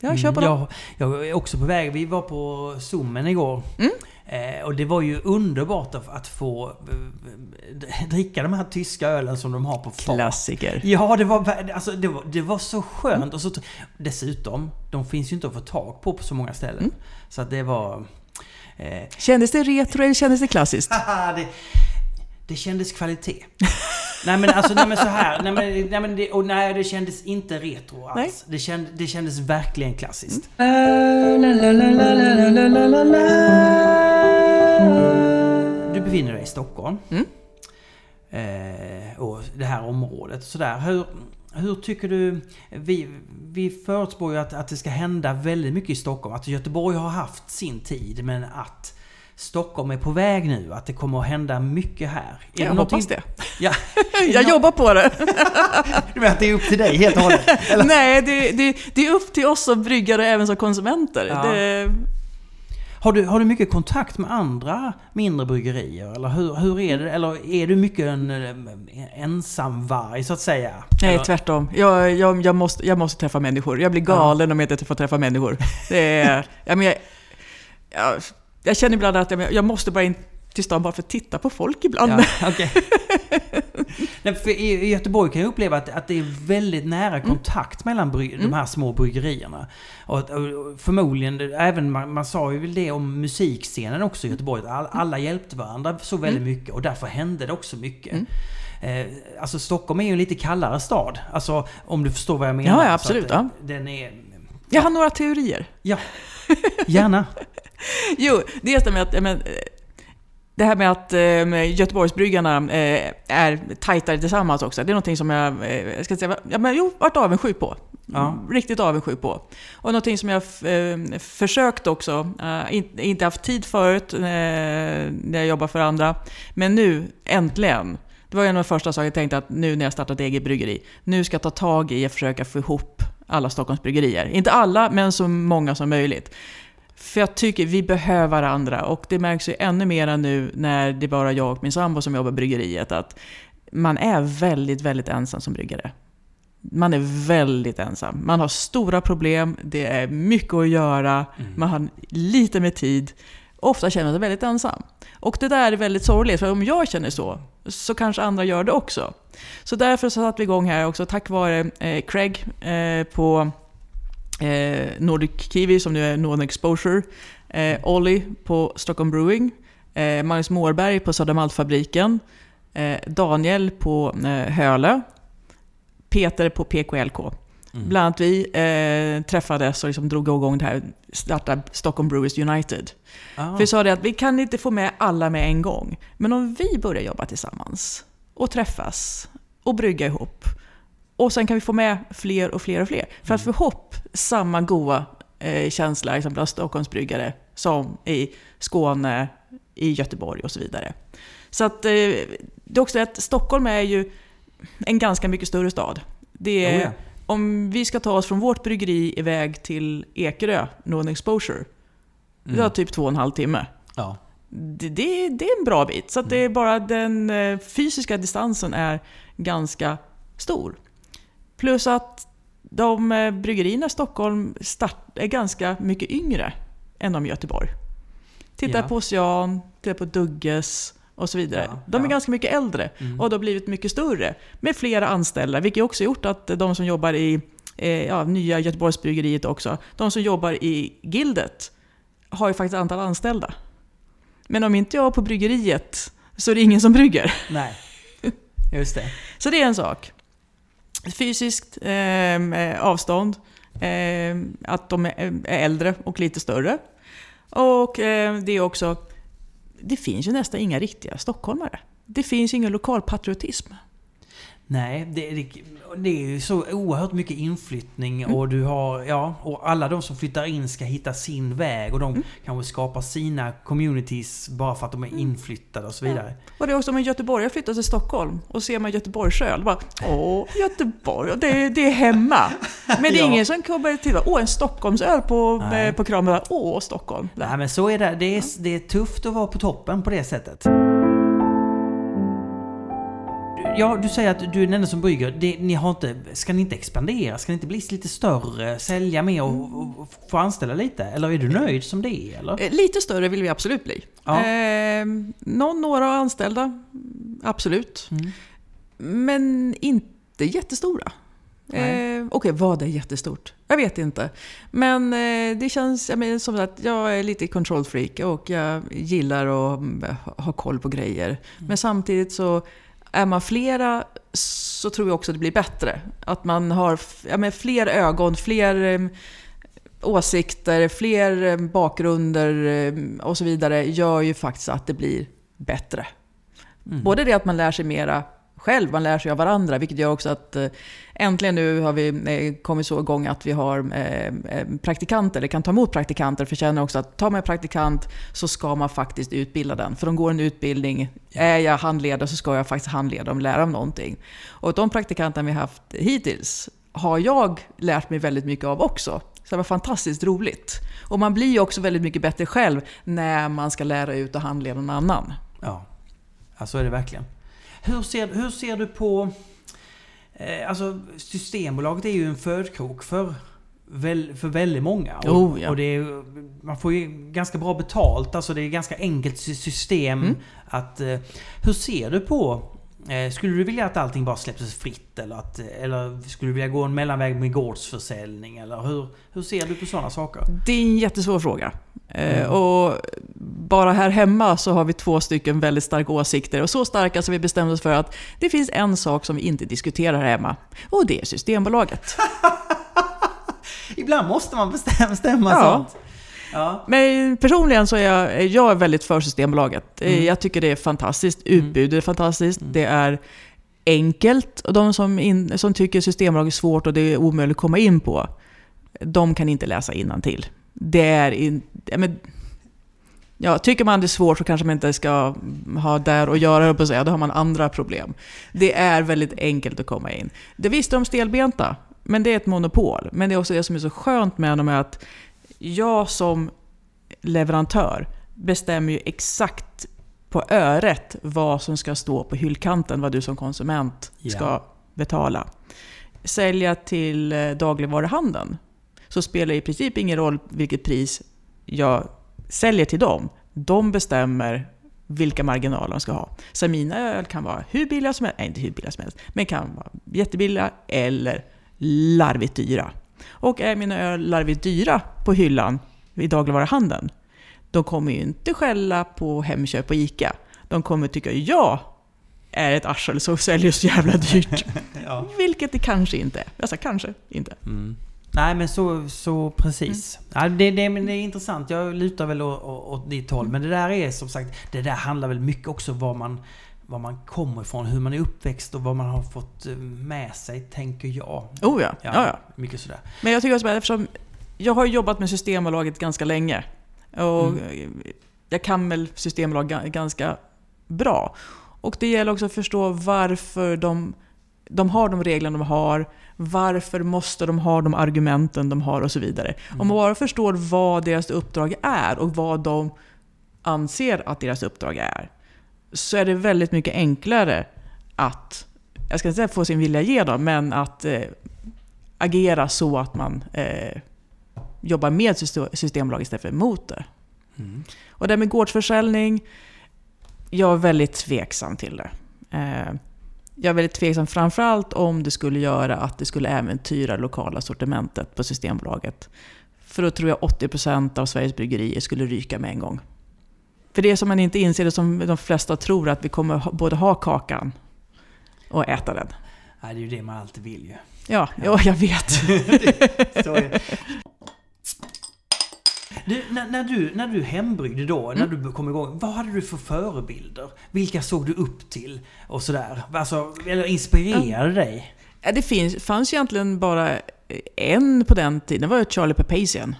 Jag kör på dem.
jag, jag är också på väg. Vi var på Zoomen igår.
Mm.
Eh, och det var ju underbart att, få eh, dricka de här tyska ölen som de har på fat.
Klassiker.
Ja, det var, alltså, det var, det var så skönt. Mm. Och så, dessutom, de finns ju inte att få tag på på så många ställen. Mm. Så att det var...
Eh, kändes det retro eller kändes det klassiskt? [laughs]
det, kändes kvalitet. [laughs] nej men alltså, nej men så här. Nej men, nej, men det, och nej, det kändes inte retro alls. Nej. Det, känd, det kändes verkligen klassiskt. Du befinner dig i Stockholm. Mm. Eh, och det här området. Sådär. Hur, hur tycker du... Vi, vi förutspår ju att, att det ska hända väldigt mycket i Stockholm. Att Göteborg har haft sin tid men att Stockholm är på väg nu, att det kommer att hända mycket här.
Är jag hoppas det. [laughs] Ja. [laughs] jag jobbar på det. [laughs]
du menar att det är upp till dig helt och hållet?
Eller? Nej, det, det, det, är upp till oss som bryggare även som konsumenter. Ja. Det...
Har, du, har du mycket kontakt med andra mindre bryggerier? Eller hur, hur är det? Eller är du mycket en, en ensamvarg så att säga?
Nej,
eller?
tvärtom. Jag, jag, jag, måste, jag måste träffa människor. Jag blir galen ja. om jag inte får träffa människor. Det är, jag, men jag, jag, jag känner ibland att jag, jag måste bara in till stan bara för att titta på folk ibland. Ja, okay. [laughs]
Nej, för I Göteborg kan jag uppleva att, att det är väldigt nära mm. kontakt mm. mellan bry, de mm. här små bryggerierna. Och, och förmodligen, även man, man sa ju väl det om musikscenen också i Göteborg. All, alla hjälpte varandra så väldigt mm. mycket och därför hände det också mycket. Mm. Eh, alltså Stockholm är ju en lite kallare stad. Alltså om du förstår vad jag menar.
Ja, ja absolut. Att, ja. Den är... Jag har några teorier.
Ja, gärna. [laughs] [laughs]
jo, dels det med att men, det här med att eh, Göteborgsbryggarna eh, är tajtare tillsammans också. Det är någonting som jag, eh, jag ska säga, ja, men, jo, varit avundsjuk på. Ja. Riktigt avundsjuk på. Och någonting som jag eh, försökt också, eh, in, inte haft tid förut eh, när jag jobbar för andra. Men nu, äntligen. Det var en av de första sakerna jag tänkte att nu när jag startat eget bryggeri, nu ska jag ta tag i att försöka få ihop alla Stockholms bryggerier. Inte alla, men så många som möjligt. För jag tycker vi behöver varandra och det märks ju ännu mer nu när det är bara jag och min sambo som jobbar på bryggeriet att man är väldigt, väldigt ensam som bryggare. Man är väldigt ensam. Man har stora problem, det är mycket att göra, mm. man har lite med tid. Ofta känner man sig väldigt ensam. Och det där är väldigt sorgligt, för om jag känner så, så kanske andra gör det också. Så därför så satte vi igång här också, tack vare eh, Craig eh, på eh, Nordic Kiwi som nu är Northern Exposure, eh, Olli på Stockholm Brewing, eh, Magnus Mårberg på Södermalmsfabriken, eh, Daniel på eh, Hölö, Peter på PKLK. Mm. Bland annat vi eh, träffades och liksom drog igång det här, startade Stockholm Brewers United. Ah. För vi sa det att vi kan inte få med alla med en gång. Men om vi börjar jobba tillsammans och träffas och brygga ihop och sen kan vi få med fler och fler och fler. För att mm. få ihop samma goa eh, känsla liksom bland Stockholmsbryggare som i Skåne, i Göteborg och så vidare. Så att, eh, det är också att Stockholm är ju en ganska mycket större stad. Det är, oh ja. Om vi ska ta oss från vårt bryggeri iväg till Ekerö, Northern Exposure, mm. det tar typ två och en halv timme. Ja. Det, det, det, är en bra bit. Så att det är mm. bara den eh, fysiska distansen är ganska stor. Plus att de eh, bryggerierna i Stockholm start, är ganska mycket yngre än de i Göteborg. Titta ja. på Ocean, titta på Dugges och så vidare. Ja, de är ja. ganska mycket äldre mm. och de har blivit mycket större med flera anställda. Vilket också gjort att de som jobbar i eh, nya Göteborgsbryggeriet också, de som jobbar i Gildet har ju faktiskt ett antal anställda. Men om inte jag är på bryggeriet så är det ingen som brygger.
Nej, [laughs] just det.
så det är en sak fysiskt ehm, eh, avstånd, eh, att de är äldre och lite större. Och eh, det är också, det finns ju nästan inga riktiga stockholmare. Det finns ingen lokalpatriotism.
Nej, det, det, det är ju så oerhört mycket inflyttning mm. och du har, ja, och alla de som flyttar in ska hitta sin väg och de mm. kanske skapar sina communities bara för att de är mm. inflyttade och så vidare. Ja.
Och det är också om en göteborgare flyttar till Stockholm och ser man Göteborgsöl, bara åh, Göteborg, det, det är hemma. [laughs] Men det är ja. ingen som kommer till, åh, en Stockholmsöl på, på kramen, åh, Stockholm.
Nej, men så är det. Det är, det är tufft att vara på toppen på det sättet ja, du säger att du är den enda som brygger. Det, ni har inte, ska ni inte expandera? Ska ni inte bli lite större? Sälja mer och, och, och få anställa lite? Eller är du nöjd som det är? Eller?
Eh, Lite större vill vi absolut bli.
Ja.
Eh, någon, några anställda, absolut.
Mm.
Men inte jättestora. Eh, Okej, vad är jättestort? Jag vet inte. Men eh, det känns jag menar, som att jag är lite control freak och jag gillar att mm, ha koll på grejer. Men samtidigt så är man flera så tror jag också det blir bättre. Att man har ja, men fler ögon, fler eh, åsikter, fler eh, bakgrunder eh, och så vidare gör ju faktiskt att det blir bättre.
Mm.
Både det att man lär sig mera själv, man lär sig av varandra, vilket gör också att eh, äntligen nu har vi eh, kommit så igång att vi har eh, praktikanter, eller kan ta emot praktikanter, för känner också att tar man en praktikant så ska man faktiskt utbilda den. För de går en utbildning, är jag handledare så ska jag faktiskt handleda dem, lära dem någonting. Och de praktikanter vi har haft hittills har jag lärt mig väldigt mycket av också. Så det var fantastiskt roligt. Och man blir ju också väldigt mycket bättre själv när man ska lära ut och handleda någon annan.
Ja, ja så är det verkligen. Hur ser, hur ser du på... Eh, alltså Systembolaget är ju en födkrok för, väl, för väldigt många. Och,
Oh, ja.
och det är, man får ju ganska bra betalt. Alltså det är ganska enkelt sy- system.
Mm.
att eh, Hur ser du på... Eh, skulle du vilja att allting bara släpptes fritt? Eller, att, eller skulle du vilja gå en mellanväg med gårdsförsäljning? Eller hur, hur ser du på sådana saker?
Det är en jättesvår fråga. Eh,
Mm.
Och bara här hemma så har vi två stycken väldigt starka åsikter. Och så starka så vi bestämde oss för att det finns en sak som vi inte diskuterar här hemma. Och det är Systembolaget. [laughs]
Ibland måste man bestämma, bestämma
Ja.
sånt. Ja.
Men personligen så är jag, jag är väldigt för Systembolaget. Eh,
Mm.
Jag tycker det är fantastiskt. Utbudet är fantastiskt.
Mm.
Det är enkelt. Och de som, in, som tycker Systembolaget är svårt och det är omöjligt att komma in på, de kan inte läsa till. Det är in, men, ja, Tycker man det är svårt så kanske man inte ska ha där och göra, på att säga. Då har man andra problem. Det är väldigt enkelt att komma in. Det visste de stelbenta, men det är ett monopol. Men det är också det som är så skönt med dem är att jag som leverantör bestämmer ju exakt på öret vad som ska stå på hyllkanten, vad du som konsument ska betala. Sälja till eh, dagligvaruhandeln så spelar det i princip ingen roll vilket pris jag säljer till dem. De bestämmer vilka marginaler de ska ha. Så mina öl kan vara hur billiga som helst, nej inte hur billiga som helst, men kan vara jättebilliga eller larvigt dyra. Och är mina öl larvigt dyra på hyllan i dagligvaruhandeln, de kommer ju inte skälla på Hemköp och ICA. De kommer tycka jag är ett arsel som säljer så jävla dyrt. [laughs]
Ja.
Vilket det kanske inte är. Jag sa kanske inte.
Mm. Nej men så, så precis. Ja, det, det, men det är intressant. Jag lutar väl åt, ditt håll. Men det där är som sagt, det där handlar väl mycket också om var man, var man kommer ifrån, hur man är uppväxt och vad man har fått eh, med sig, tänker jag.
Oh ja, ja, ja.
Mycket sådär.
Men jag tycker också att eftersom jag har jobbat med Systembolaget ganska länge och jag kan väl Systembolag ga- ganska bra. Och det gäller också att förstå varför de, de har de reglerna de har, varför måste de ha de argumenten de har och så vidare. Om man bara förstår vad deras uppdrag är och vad de anser att deras uppdrag är, så är det väldigt mycket enklare att, jag ska inte säga få sin vilja igenom, men att eh, agera så att man eh, jobbar med syste- Systembolaget istället för emot det.
Mm.
Och det med gårdsförsäljning, jag är väldigt tveksam till det. Eh, jag är väldigt tveksam framförallt om det skulle göra att det skulle äventyra lokala sortimentet på Systembolaget. För då tror jag 80% av Sveriges bryggerier skulle ryka med en gång. För det som man inte inser, det som de flesta tror, att vi kommer både ha kakan och äta den.
Nej, det är ju det man alltid vill ju.
Ja, ja jag vet. [laughs]
Så är. Du, när, när, du, när du hembryggde då, när du kom igång, vad hade du för förebilder? Vilka såg du upp till? Och sådär. Alltså, eller inspirerade dig?
Ja, Det finns, fanns egentligen bara en på den tiden, det var Charlie Papazian.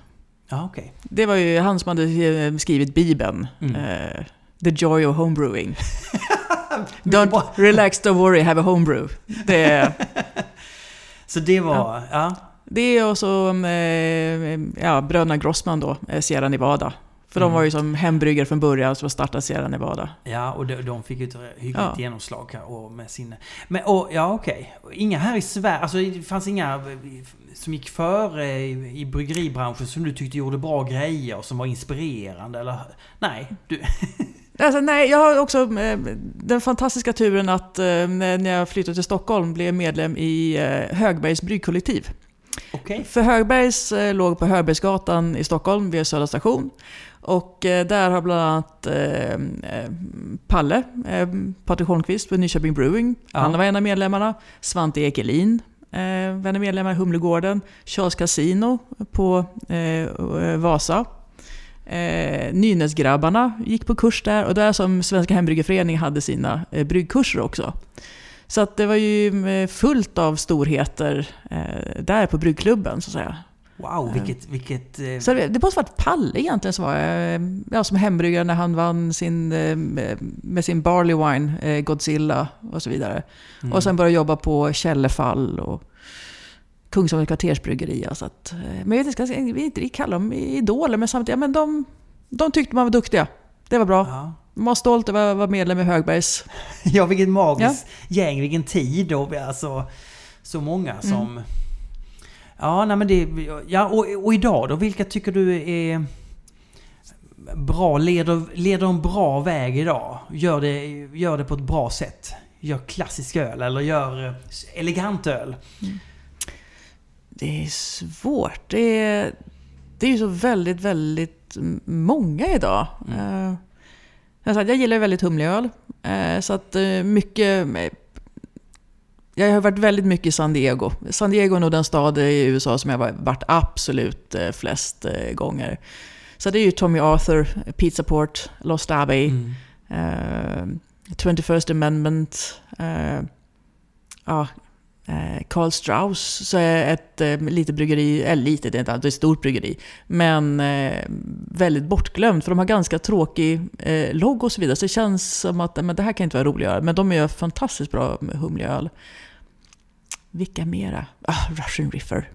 Ja, okej.
Det var ju han som hade eh, skrivit Bibeln.
Mm.
eh, The Joy of Homebrewing. [laughs] Don't relax, don't worry, have a homebrew. Det, [laughs]
Så det var, ja.
Det och så eh, ja, bröderna Grossman då, eh, Sierra Nevada. För de
Mm.
var ju som hembryggare från början som startade Sierra Nevada.
Ja, och de, de fick ju ett hyggligt
Ja.
genomslag här och med sin... Men, och, ja okej. Inga här i Sverige, alltså det fanns inga eh, som gick före i, i bryggeribranschen som du tyckte gjorde bra grejer och som var inspirerande eller? Nej, du... [laughs]
Alltså, nej, jag har också den fantastiska turen att när jag flyttade till Stockholm blev medlem i Högbergs bryggkollektiv.
Okej.
För Högbergs eh, låg på Högbergsgatan i Stockholm vid Södra station. Och eh, där har bland annat eh, eh, Palle, eh, Patrik Holmqvist på Nyköping Brewing,
Ja.
han var en av medlemmarna. Svante Ekelin, eh, var en av medlemmarna i Humlegården. Charles Casino på eh, Vasa. Eh, Nynäsgrabbarna gick på kurs där och där som Svenska Hembryggarföreningen hade sina eh, bryggkurser också. Så att det var ju eh, fullt av storheter eh, där på bryggklubben så att säga.
Wow, vilket... vilket eh,
Så det, det måste varit Palle egentligen som var eh, ja, som hembryggare när han vann sin, eh, med sin Barley Wine, eh, Godzilla och så vidare.
mm.
Och sen började jobba på Källefall och Kungsholms kvartersbryggeri. Så att, eh, men jag vet inte, vill inte kalla dem idoler, men samtidigt, ja, men de, de tyckte man var duktiga. Det var bra.
Ja.
Var stolt över att vara medlem i Högbergs. [laughs]
ja, vilket magiskt gäng, vilken tid och alltså... Så många
Mm.
som... Ja, nej men det... Ja, och, och idag då? Vilka tycker du är bra? Leder, leder en bra väg idag? Gör det, gör det på ett bra sätt? Gör klassisk öl eller gör eh, elegant öl?
Det är svårt. Det är, det är ju så väldigt, väldigt många idag.
Mm.
Jag, sa jag gillar väldigt humlig öl. Eh, så att eh, mycket... Jag har varit väldigt mycket i San Diego. San Diego är nog den stad i USA som jag har varit absolut eh, flest gånger. Så det är ju Tommy Arthur, Pizza Port, Lost Abbey,
Mm.
eh, 21st Amendment, eh, ja, Eh, Karl Strauss, så är ett eh, litet bryggeri, eller litet, det är inte alls, det är ett stort bryggeri, men eh, väldigt bortglömt för de har ganska tråkig eh, logg och så vidare. Så det känns som att men det här kan inte vara roligare. men de gör fantastiskt bra humlig öl. Vilka mera? Ah, Russian Riffer.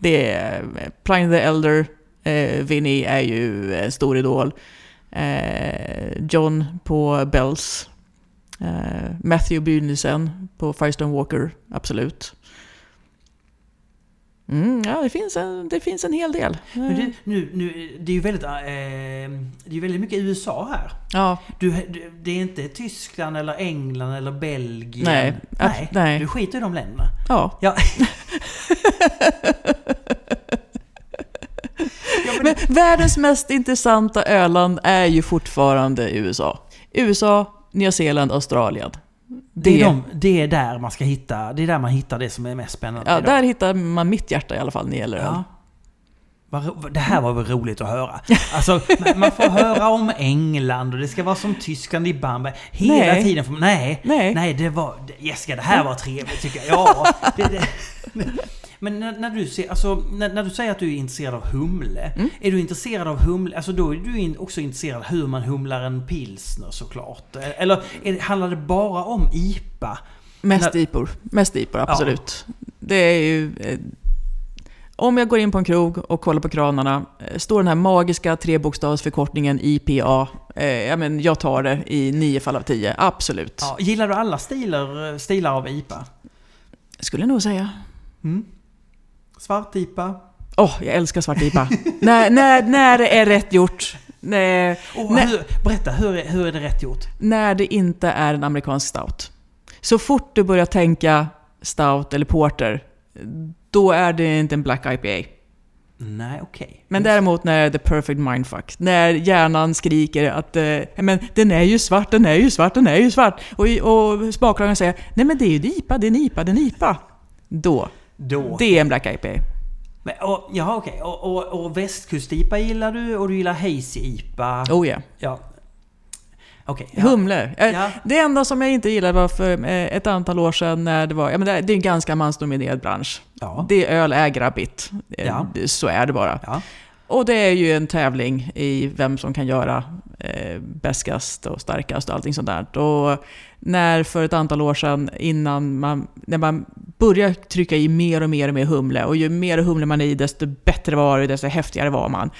Det är eh, Pliny the Elder, eh, Vinny är ju en stor idol. Eh, John på Bells. Eh, Matthew Bynesen på Firestone Walker, absolut. Mm, ja, det finns, en, det finns en hel del.
Men det, nu, nu, det är ju väldigt, eh, det är väldigt mycket USA här.
ja,
Du, det är inte Tyskland eller England eller Belgien?
Nej,
nej.
nej.
Du skiter i de länderna?
ja.
Ja. [laughs] Men
världens mest intressanta öland är ju fortfarande USA. USA, Nya Zeeland, Australien.
det, är de, det är där man ska hitta, det är där man hittar det som är mest spännande
Ja,
idag.
där hittar man mitt hjärta i alla fall när det gäller öl.
Det här var väl roligt att höra. Alltså, man- man får höra om England och det ska vara som Tyskland i Bamberg. Hela
Nej.
tiden får man, nej,
Nej.
nej, det var... Jessica, det här var trevligt tycker jag. Ja, det, det. Men när, när, du ser, alltså, när, när du säger att du är intresserad av humle.
Mm.
Är du intresserad av humle, alltså då är du in, också intresserad av hur man humlar en pilsner såklart. Eller är handlar det bara om IPA?
Mest
När-
IPor. Mest IPor, absolut. Det är ju... Eh, om jag går in på en krog och kollar på kranarna, eh, står den här magiska trebokstavsförkortningen IPA. Eh, ja, men jag tar det i nio fall av tio, absolut.
Ja, gillar du alla stilar, stilar av IPA?
Skulle jag nog säga.
Mm. Svart-IPA?
Åh, jag älskar svart IPA. när, när, när det är rätt gjort. När,
Och
Nej.
hur, berätta, hur hur är det rätt gjort?
när det inte är en amerikansk stout. Så fort du börjar tänka stout eller porter, då är det inte en black IPA.
Nej, okej.
Men däremot när det är the perfect mindfuck. När hjärnan skriker att eh, men den är ju svart, den är ju svart, den är ju svart. Och, och smaklagaren säger nej men det är ju en IPA, det är en IPA, det är en IPA. Då,
Då.
det är en black IPA.
Men, och, ja, okej. Och, och, och västkust-IPA gillar du och du gillar hazy-IPA?
Oh ja.
Ja. Okej. ja.
Humle. Eh,
Ja.
Det enda som jag inte gillade var för eh, ett antal år sedan när det var, ja men det är en ganska mansdominerad bransch.
Ja.
Det öl är grabbigt. Eh,
Ja.
Så är det bara.
ja.
Och det är ju en tävling i vem som kan göra eh, bäskast och starkast och allting sånt där. Och när för ett antal år sedan, innan man, när man börjar trycka i mer och mer och mer humle. Och ju mer humle man i, desto bättre var det, desto häftigare var man.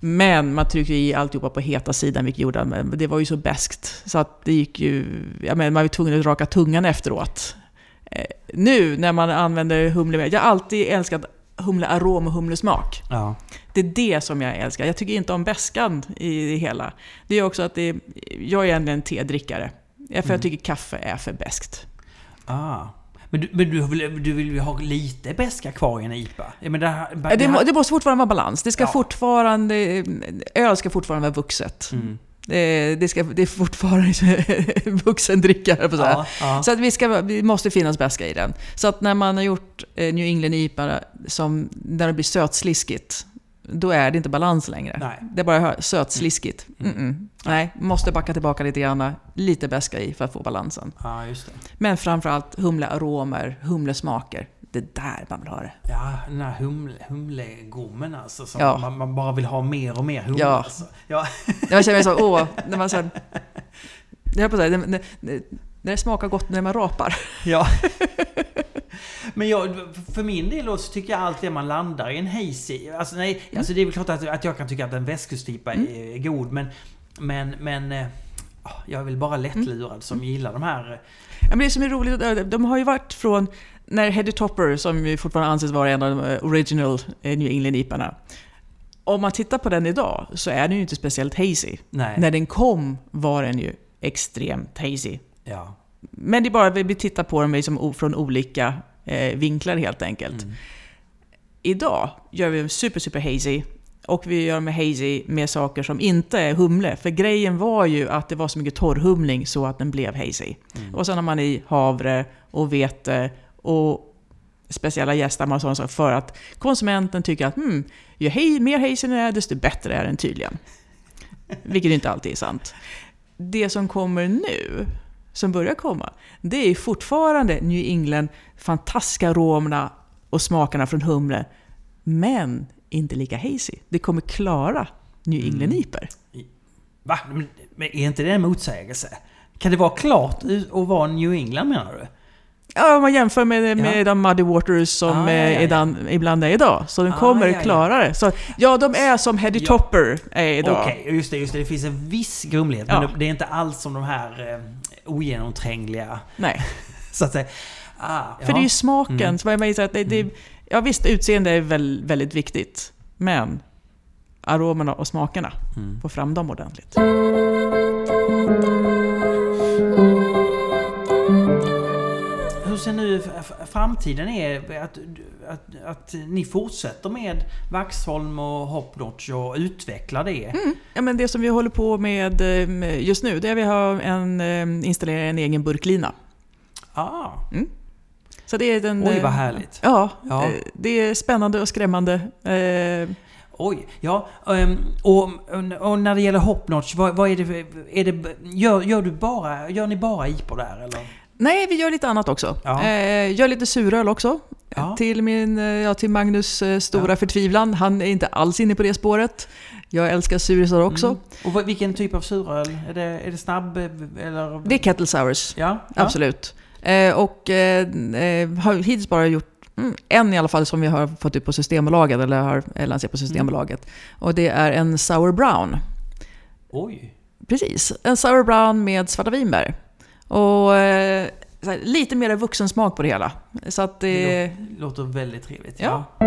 Men man tryckte i alltihopa på heta sidan, vilket gjorde att det var ju så beskt Så att det gick ju... Jag menar, man var tvungen att raka tungan efteråt. Eh, nu när man använder humle, jag har alltid älskat humlearom och humlesmak.
Ja.
Det är det som jag älskar. Jag tycker inte om beskan i det hela. Det är också att det, jag är egentligen en tedrickare. För jag
Mm.
tycker kaffe är för beskt.
Ah. Men, du, men du, vill, du vill ju ha lite beska kvar i en IPA? Ja, men det, här,
Det, det, må, det måste fortfarande vara balans. Det ska
Ja.
fortfarande, öl ska fortfarande vara vuxet.
Mm.
Det, det, ska, det är fortfarande [laughs] vuxendricka, jag på säga.
Ja, ja.
Så att vi ska, det måste finnas beska i den. Så att när man har gjort eh, New England IPA, som, när det blir sötsliskigt, då är det inte balans längre.
Nej.
Det är bara sötsliskigt. Mm -mm. Nej, måste backa tillbaka lite grann. Lite beska i för att få balansen.
ja, just det.
Men framförallt humlearomer, humlesmaker. Det är där man vill ha det.
Ja, den här humle, humlegommen alltså. Som
Ja.
man, man bara vill ha mer och mer humle.
Ja.
Alltså. Ja. [laughs]
Jag känner mig så, åh, när man här, jag på att säga, när, när, när det smakar gott när man rapar.
ja. [laughs] Men jag, för min del då så tycker jag alltid att man landar i en hazy. Alltså, nej,
Mm.
alltså det är väl klart att, att jag kan tycka att en västkustipa är god. Men, men, men eh, jag är väl bara lättlurad som
Mm.
gillar de här... eh,
Ja, men det som är roligt, eh, de har ju varit från när Heddy Topper, som ju fortfarande anses vara en av de original New England IParna. Om man tittar på den idag så är den ju inte speciellt hazy.
Nej.
När den kom var den ju extremt hazy.
Ja.
Men det är bara vi tittar på dem liksom från olika eh, vinklar helt enkelt.
Mm.
Idag gör vi en super, super hazy. Och vi gör med hazy med saker som inte är humle. För grejen var ju att det var så mycket torrhumling så att den blev hazy.
Mm.
Och sen har man i havre och vete och speciella gästdammar och saker för att konsumenten tycker att hmm, ju hej, mer hazy den är, desto bättre är den tydligen. Vilket inte alltid är sant. Det som kommer nu, som börjar komma, det är fortfarande New England, fantastiska aromerna och smakerna från humle. Men inte lika hazy. Det kommer klara New England
Mm. Va? Men, är inte det en motsägelse? Kan det vara klart att vara New England menar du?
Ja, om man jämför med, med
Ja.
de Muddy Waters som
Ah, ja,
eh. Ibland, ibland är idag. Så den
Ah,
kommer
ja, ja.
klara det. Så, ja, de är som Heddy. Topper är idag.
Okej, just det, just det. Det finns en viss grumlighet. Men det- är inte alls som de här eh, ogenomträngliga,
Nej, [laughs]
så att säga. Ah,
för det är ju smaken.
Mm.
Så jag att det, det, ja visst, utseende är väl, väldigt viktigt. Men aromerna och smakerna,
Mm.
få fram dem ordentligt.
Hur ser nu framtiden är? Att, att, att ni fortsätter med Vaxholm och Hopnotch och utvecklar det?
Mm. Ja, men det som vi håller på med eh, just nu, det är att vi har en, eh, installerat en egen burklina.
Ah,
Så det är den,
oj
eh,
vad härligt.
Ja,
Ja.
eh, det är spännande och skrämmande. Eh,
Oj, ja. ehm, och, och när det gäller Hopnotch, vad, vad är det, är det gör, gör, du bara, gör ni bara IPor där eller?
Nej, vi gör lite annat också.
Ja.
Eh, gör lite suröl också.
Ja.
Till, min, eh, ja, till Magnus eh, stora
Ja.
förtvivlan. Han är inte alls inne på det spåret. Jag älskar surisar också.
Mm. Och vad, vilken typ av suröl? Är det, är det snabb eh, eller?
Det är kettle sours,
Ja,
absolut. Eh, och eh, har hittills bara gjort mm, en i alla fall som vi har fått ut på Systembolaget, eller har lanserat på Systembolaget. Och det är en sour brown.
Oj.
Precis, en sour brown med svarta vinbär. Och eh, här, lite mer vuxen smak på det hela. Så att det...
det låter väldigt trevligt.
Ja. ja.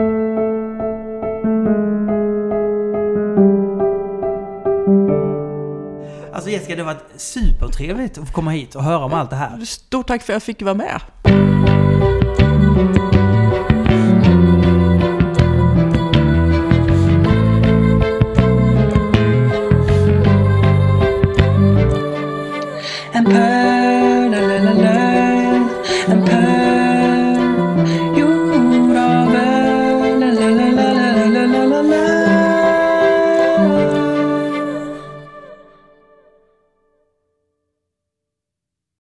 Alltså Jessica, det har varit supertrevligt att få komma hit och höra om allt det här.
Stort tack för att jag fick vara med. And